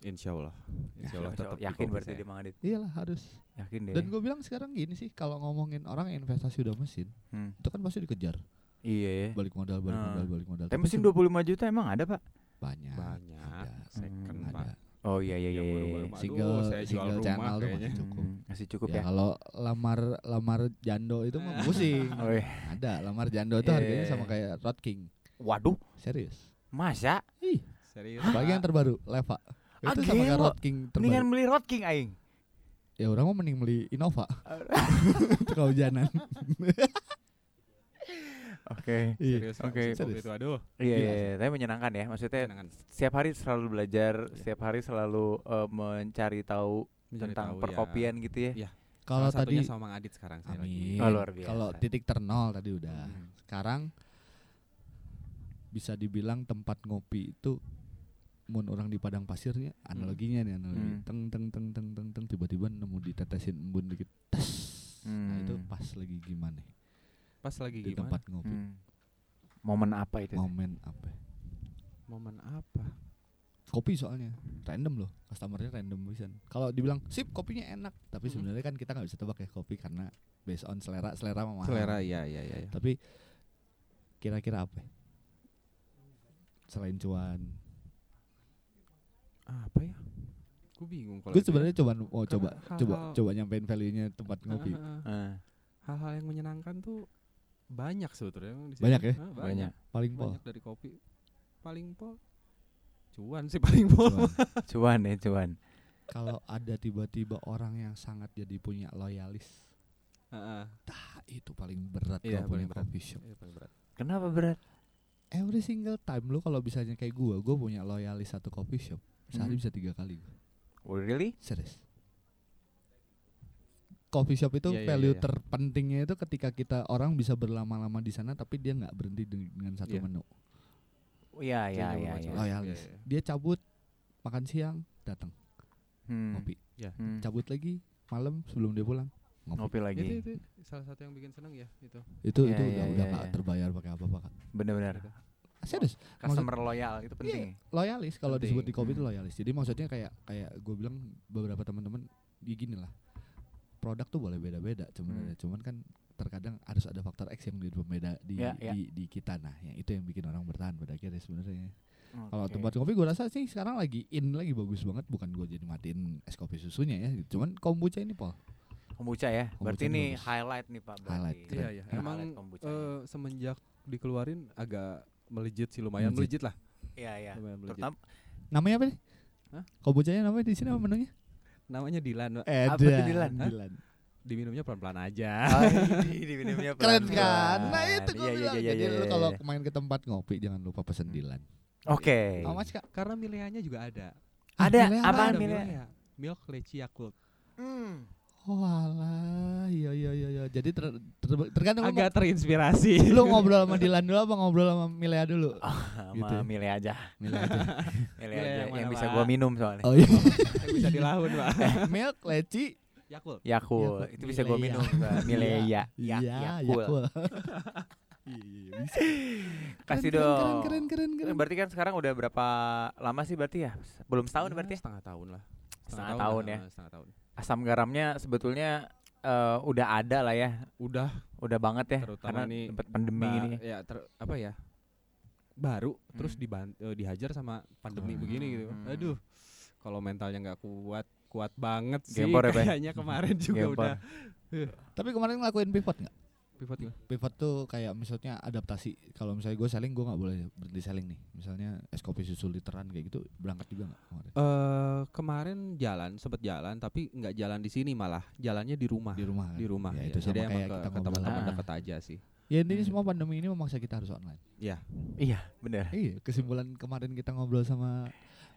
Insya Allah. Insya Allah tetap yakin berarti di Mang Adit. Iyalah harus. Yakin deh. Dan gue bilang sekarang gini sih, kalau ngomongin orang investasi udah mesin, Hmm. itu kan pasti dikejar. Iya ya. Balik modal, balik Ah. modal, balik modal. Tapi mesin se- 25 juta emang ada, Pak? banyak. Banyak. Ada. Second, Hmm, Pak. ada. Oh iya iya iya. Iya, iya. Aduh, Single, saya jual single rumah channel tuh kayaknya. masih cukup. Hmm, masih cukup Ya, ya. kalau lamar lamar jando itu mah pusing. Oh, iya. Ada lamar jando itu Iya, harganya iya, sama kayak Rod King. Waduh, Serius. masa? Ih, Serius. apalagi yang terbaru, Leva. Itu sama kayak. Rod King Mendingan terbaru. beli Rod King aing. ya orang mau mending beli Innova untuk kehujanan. Oke. Iya. Serius, oke. itu aduh. Iya, Gila iya, tapi menyenangkan ya. Maksudnya menyenangkan. setiap hari selalu belajar, Iya. setiap hari selalu eh, mencari tahu Mencari tentang tahu, ya. perkopian gitu ya. Iya. Kalau tadi sama Mang Adit sekarang saya lagi. Amin. Oh, luar biasa. Kalau titik ternol tadi udah. Hmm. Sekarang bisa dibilang tempat ngopi itu mun orang di padang pasirnya analoginya nih analogi Hmm. teng teng teng teng teng teng tiba-tiba nemu ditetesin embun dikit tes nah itu Hmm. pas lagi gimana Pas lagi di gimana? tempat ngopi Hmm. Momen apa itu? momen apa Momen apa? kopi soalnya random loh customernya random bisa kalau dibilang sip kopinya enak tapi Mm-mm. sebenarnya kan kita nggak bisa tebak ya kopi karena based on selera selera mah. Selera iya iya iya. iya. tapi kira-kira apa ya? selain cuan Apa ya? Gue bingung kalau gue ya. sebenarnya coba mau Karena coba coba hal-hal- coba nyampein value nya tempat ngopi Ah, Hal-hal yang menyenangkan tuh banyak sebetulnya emang di sini. Banyak ya? Ah, banyak. paling pol Banyak dari kopi. Paling pol. Cuan sih paling pol. Cuan. Cuan ya, cuan. kalau ada tiba-tiba orang yang sangat jadi punya loyalis Heeh. ah itu paling berat Iya, kalau punya paling berat. coffee shop Iya, paling berat. Kenapa berat? every single time lu kalau bisanya kayak gua gua punya loyalis satu coffee shop sehari Hmm. bisa tiga kali gua Oh, really? serius coffee shop itu Iya, iya, value iya, iya. terpentingnya itu ketika kita orang bisa berlama-lama di sana tapi dia nggak berhenti deng- dengan satu Iya. menu Oh, Iya, iya, Itu yang iya, iya. loyalis iya, iya. dia cabut makan siang datang Hmm. ngopi Hmm. cabut lagi malam sebelum dia pulang ngopi Ngopi lagi. Itu, itu salah satu yang bikin seneng ya itu. itu Iya, itu iya, udah iya, udah iya. nggak terbayar pakai apa apa kak Bener-bener. serius Customer loyal itu penting. loyalis kalau disebut di kopi itu Hmm. loyalis jadi maksudnya kayak kayak gue bilang beberapa teman-teman ya gini lah produk tuh boleh beda-beda sebenarnya Hmm. cuman kan terkadang harus ada faktor X yang pembeda di Ya, ya. di, di kita nah yang itu yang bikin orang bertahan pada akhirnya sebenarnya kalau Oke. tempat kopi gue rasa sih sekarang lagi in lagi bagus banget bukan gue jadi matiin es kopi susunya ya cuman kombucha ini pol kombucha ya. Berarti Kombucha ini ini bagus. highlight nih Pak berarti. Highlight, keren. Iya iya. Keren. Emang eh, semenjak dikeluarin agak melejit sih lumayan Melejit. melejit lah. Iya, iya. Lumayan melejit. Terutama namanya apa nih Hah? kombuchanya namanya di sini apa menunya Namanya Dilan. Pak. eh Apa tuh Dilan? Dilan. Diminumnya pelan-pelan aja. Oh, di- diminumnya keren pelan-pelan. kan nah itu gue Iya, iya, bilang iya, jadi iya, lu iya, kalau iya. main ke tempat ngopi jangan lupa pesen Dilan Oke. Much kak? Karena milihnya juga ada. Ada Ada milih? milih? Milk leci Yakult. Hmm. Oh alah, iya iya iya iya. Jadi ter, ter- tergantung Agak terinspirasi. mau- lu ngobrol sama Dilan dulu apa ngobrol sama Milea dulu? Sama Gitu ya. milih aja. Milea aja. Milih aja yang yang bisa gua minum soalnya. Oh iya. Yang bisa dilahun, Pak. Milk, leci. Yakult. Yakult, Yakult, itu bisa gua Milea. minum. Milea. Ya, Iya, Yakult. Yakult. Iya, iya, iya, bisa. Kasih Keren, dong. Keren, keren, keren, keren. Berarti kan sekarang udah berapa lama sih berarti ya? Belum setahun Ya, berarti ya? Setengah tahun lah. Setengah tahun lah, ya. eh, Setengah tahun. Asam garamnya sebetulnya eh, udah ada lah ya. Udah Udah banget ya. Terutama karena nih tempat pandemi ba- ini. Ya, ter- apa ya? Baru terus Hmm. diban- eh, dihajar sama pandemi Hmm. begini gitu. Hmm. Aduh. Kalau mentalnya nggak kuat, kuat banget sih Gempor ya, Bay? kayaknya kemarin juga Gempor. udah Tapi kemarin ngelakuin pivot nggak? Pivot gimana? Pivot tuh kayak misalnya adaptasi. Kalau misalnya gue selling, gue nggak boleh berhenti selling nih. Misalnya es kopi susu literan kayak gitu, berangkat juga nggak kemarin? Eh kemarin jalan, sempet jalan tapi nggak jalan di sini malah, jalannya di rumah. Di rumah. kan? Di rumah. Ya, ya. itu Jadi sama emang kayak ke, kita ke teman-teman Ah. deket aja sih. Ya intinya Hmm. semua pandemi ini memaksa kita harus online. Ya. Iya, bener. Iya, kesimpulan kemarin kita ngobrol sama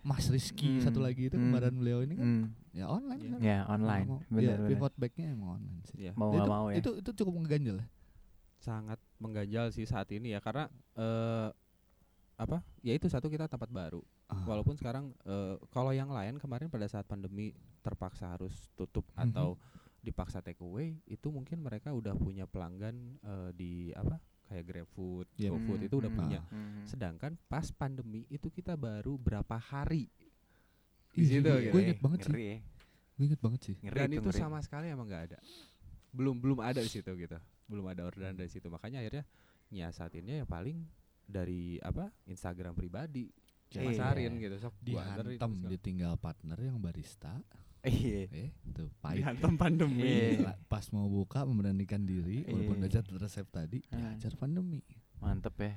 Mas Rizky Hmm, satu lagi itu hmm, kembaran beliau ini kan Hmm. ya online kan. Ya, online. Mau- Bener, ya, bener. pivot backnya emang online sih. Iya. Mau itu, mau ya. itu itu cukup mengganjal ya. sangat mengganjal sih saat ini ya karena eh apa ya itu satu kita tempat baru Ah. walaupun sekarang eh, kalau yang lain kemarin pada saat pandemi terpaksa harus tutup Mhm. atau dipaksa take away itu mungkin mereka udah punya pelanggan eh, di apa kayak GrabFood, Iya. GoFood Hmm, itu udah hmm, punya hmm. sedangkan pas pandemi itu kita baru berapa hari di situ gue gitu. inget banget sih. Ngeri ya. Gue inget banget sih. Ngeri dan itu, itu ngeri. sama sekali emang nggak ada belum belum ada di situ gitu belum ada orderan dari situ makanya akhirnya nyiasatinnya ya paling dari apa Instagram pribadi Iya. masarin gitu sok Dihantam ditinggal partner yang barista. Iya. Eh, tuh pahit. dihantam pandemi Iya. Pas mau buka memberanikan diri walaupun Iya. udah jatuh resep tadi Hmm. dihajar pandemi. Mantep ya.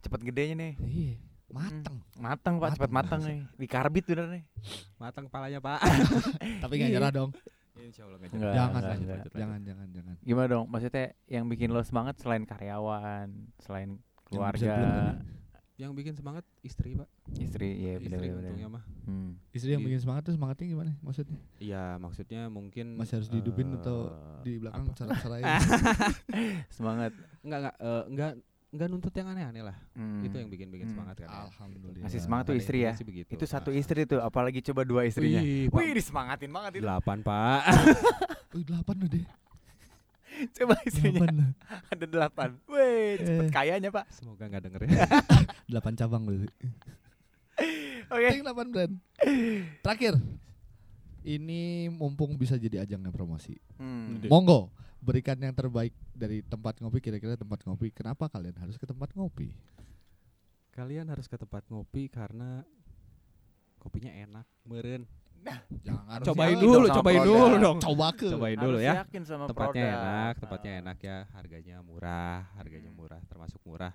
Cepet gedenya nih. Iya, mateng. Matang Pak, cepet Mateng, nih. Dikarbit bener nih. matang kepalanya pak Tapi nggak Iya. nyerah dong. Insya Allah Enggak, jangan enggak, enggak. lanjut, jangan jangan jangan. Gimana dong? Maksudnya yang bikin lo semangat selain karyawan, selain keluarga, Yang bikin semangat istri pak. istri, ya istri untungnya mah. Hmm. Istri yang bikin semangat tuh semangatnya gimana? Maksudnya Iya maksudnya mungkin masih harus dihidupin atau eh, di belakang apa? serak-serai? Semangat. Enggak enggak eh, enggak enggak nuntut yang aneh-aneh lah. Hmm. Itu yang bikin bikin Hmm. semangat kan. ya. Alhamdulillah. Ngasih semangat tuh istri ya. begitu. Itu satu istri tuh, apalagi coba dua istrinya. Wih. Wih, disemangatin banget itu. Delapan pak. Wih, delapan loh deh. Coba istrinya Delapan ada delapan. Wih, cepet Eh. kayanya pak. Semoga nggak denger ya. Delapan cabang berarti. Oke. Ting delapan brand. Terakhir. Ini mumpung bisa jadi ajangnya promosi. Hmm. Monggo berikan yang terbaik dari tempat ngopi kira-kira tempat ngopi. Kenapa kalian harus ke tempat ngopi? Kalian harus ke tempat ngopi karena kopinya enak, meren. Jangan harus Cobain dulu, cobain produk. dulu dong. Coba ke. Cobain Harus dulu ya. yakin sama Tempatnya produk. enak, tempatnya Ah. enak ya, harganya murah, harganya Hmm. murah, termasuk murah.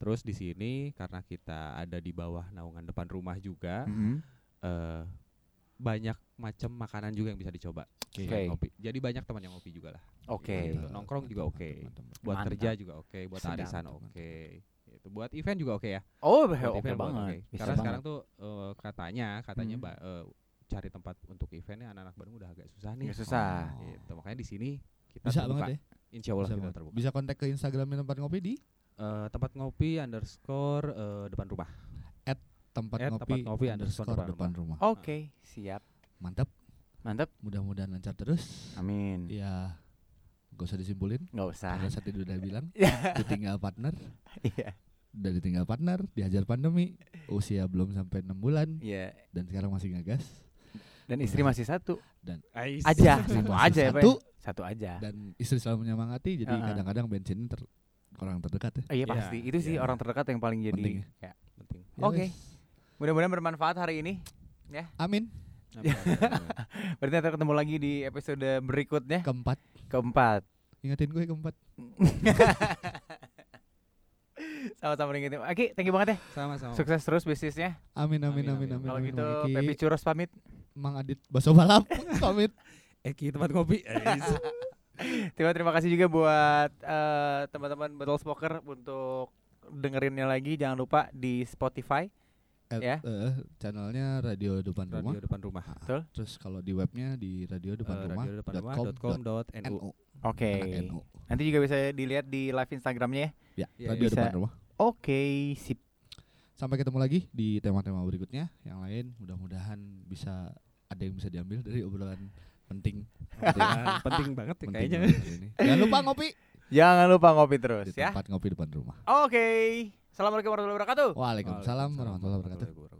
Terus di sini karena kita ada di bawah naungan depan rumah juga, Mhm. eh banyak macam makanan juga yang bisa dicoba. Selain ngopi. Jadi banyak teman yang ngopi juga lah. Oke. Gitu. Nongkrong juga oke. Mantap. Buat Mantap. kerja juga oke, buat Sedap. arisan oke. Gitu. Buat event juga oke ya. Oh, Buat oke event buat banget. oke. Bisa Karena banget. sekarang tuh eh, katanya katanya Hmm. ba- eh, cari tempat untuk eventnya anak-anak Bandung udah agak susah nih. Nggak susah. Oh. Gitu. Makanya di sini kita Bisa terbuka. banget ya. Insya Allah Bisa, kita banget. terbuka. Bisa kontak ke Instagramnya tempat ngopi di Eh, tempat ngopi underscore eh, depan rumah. tempat Eh, ngopi, tempat ngopi underscore underscore depan rumah. Oke, siap. Mantap. Mantap. Mudah-mudahan lancar terus. Amin. Ya, gak usah disimpulin. Nggak usah. Karena saat itu udah bilang, Ya. ditinggal partner, Iya. udah ditinggal partner, dihajar pandemi, usia belum sampai enam bulan, Iya. dan sekarang masih ngagas. Dan istri masih satu. Ais. Aja, satu aja ya, Pak. satu, Satu aja. dan istri selalu menyemangati, jadi kadang-kadang bensin ter orang terdekat ya. Oh, iya Iya, pasti. Itu sih iya. orang terdekat yang paling jadi. Penting Ya. Penting. Ya Oke. wes. Mudah-mudahan bermanfaat hari ini. Amin. Amin. Berarti nanti ketemu lagi di episode berikutnya Keempat, keempat. ingetin gue keempat. Sama-sama ingetin. Oke, thank you banget ya. Sama-sama. Sukses terus bisnisnya. Amin, amin, Amin, amin, amin. amin. Kalau amin, gitu. Pepi Churros pamit. Mang Adit Baso Balap pamit. Eki tempat ngopi. Terima terima kasih juga buat eh, teman-teman Battle Smoker untuk dengerinnya lagi. Jangan lupa di Spotify. At, Ya. eh, channelnya Radio Depan Rumah. Radio depan rumah. Betul. Terus kalau di webnya di radio depan Eh, rumah radio depan rumah com dot com dot dot nu. NU. Oke. NU. Nanti juga bisa dilihat di live Instagramnya ya. Ya, Iya, radio bisa. depan rumah. Oke, sip. Sampai ketemu lagi di tema-tema berikutnya yang lain. Mudah-mudahan bisa ada yang bisa diambil dari obrolan penting. Penting, penting banget ya penting kayaknya. banget. Jangan lupa ngopi Jangan lupa ngopi terus di ya. tempat ngopi depan rumah. Oke. Assalamualaikum warahmatullahi wabarakatuh. Waalaikumsalam warahmatullahi wabarakatuh.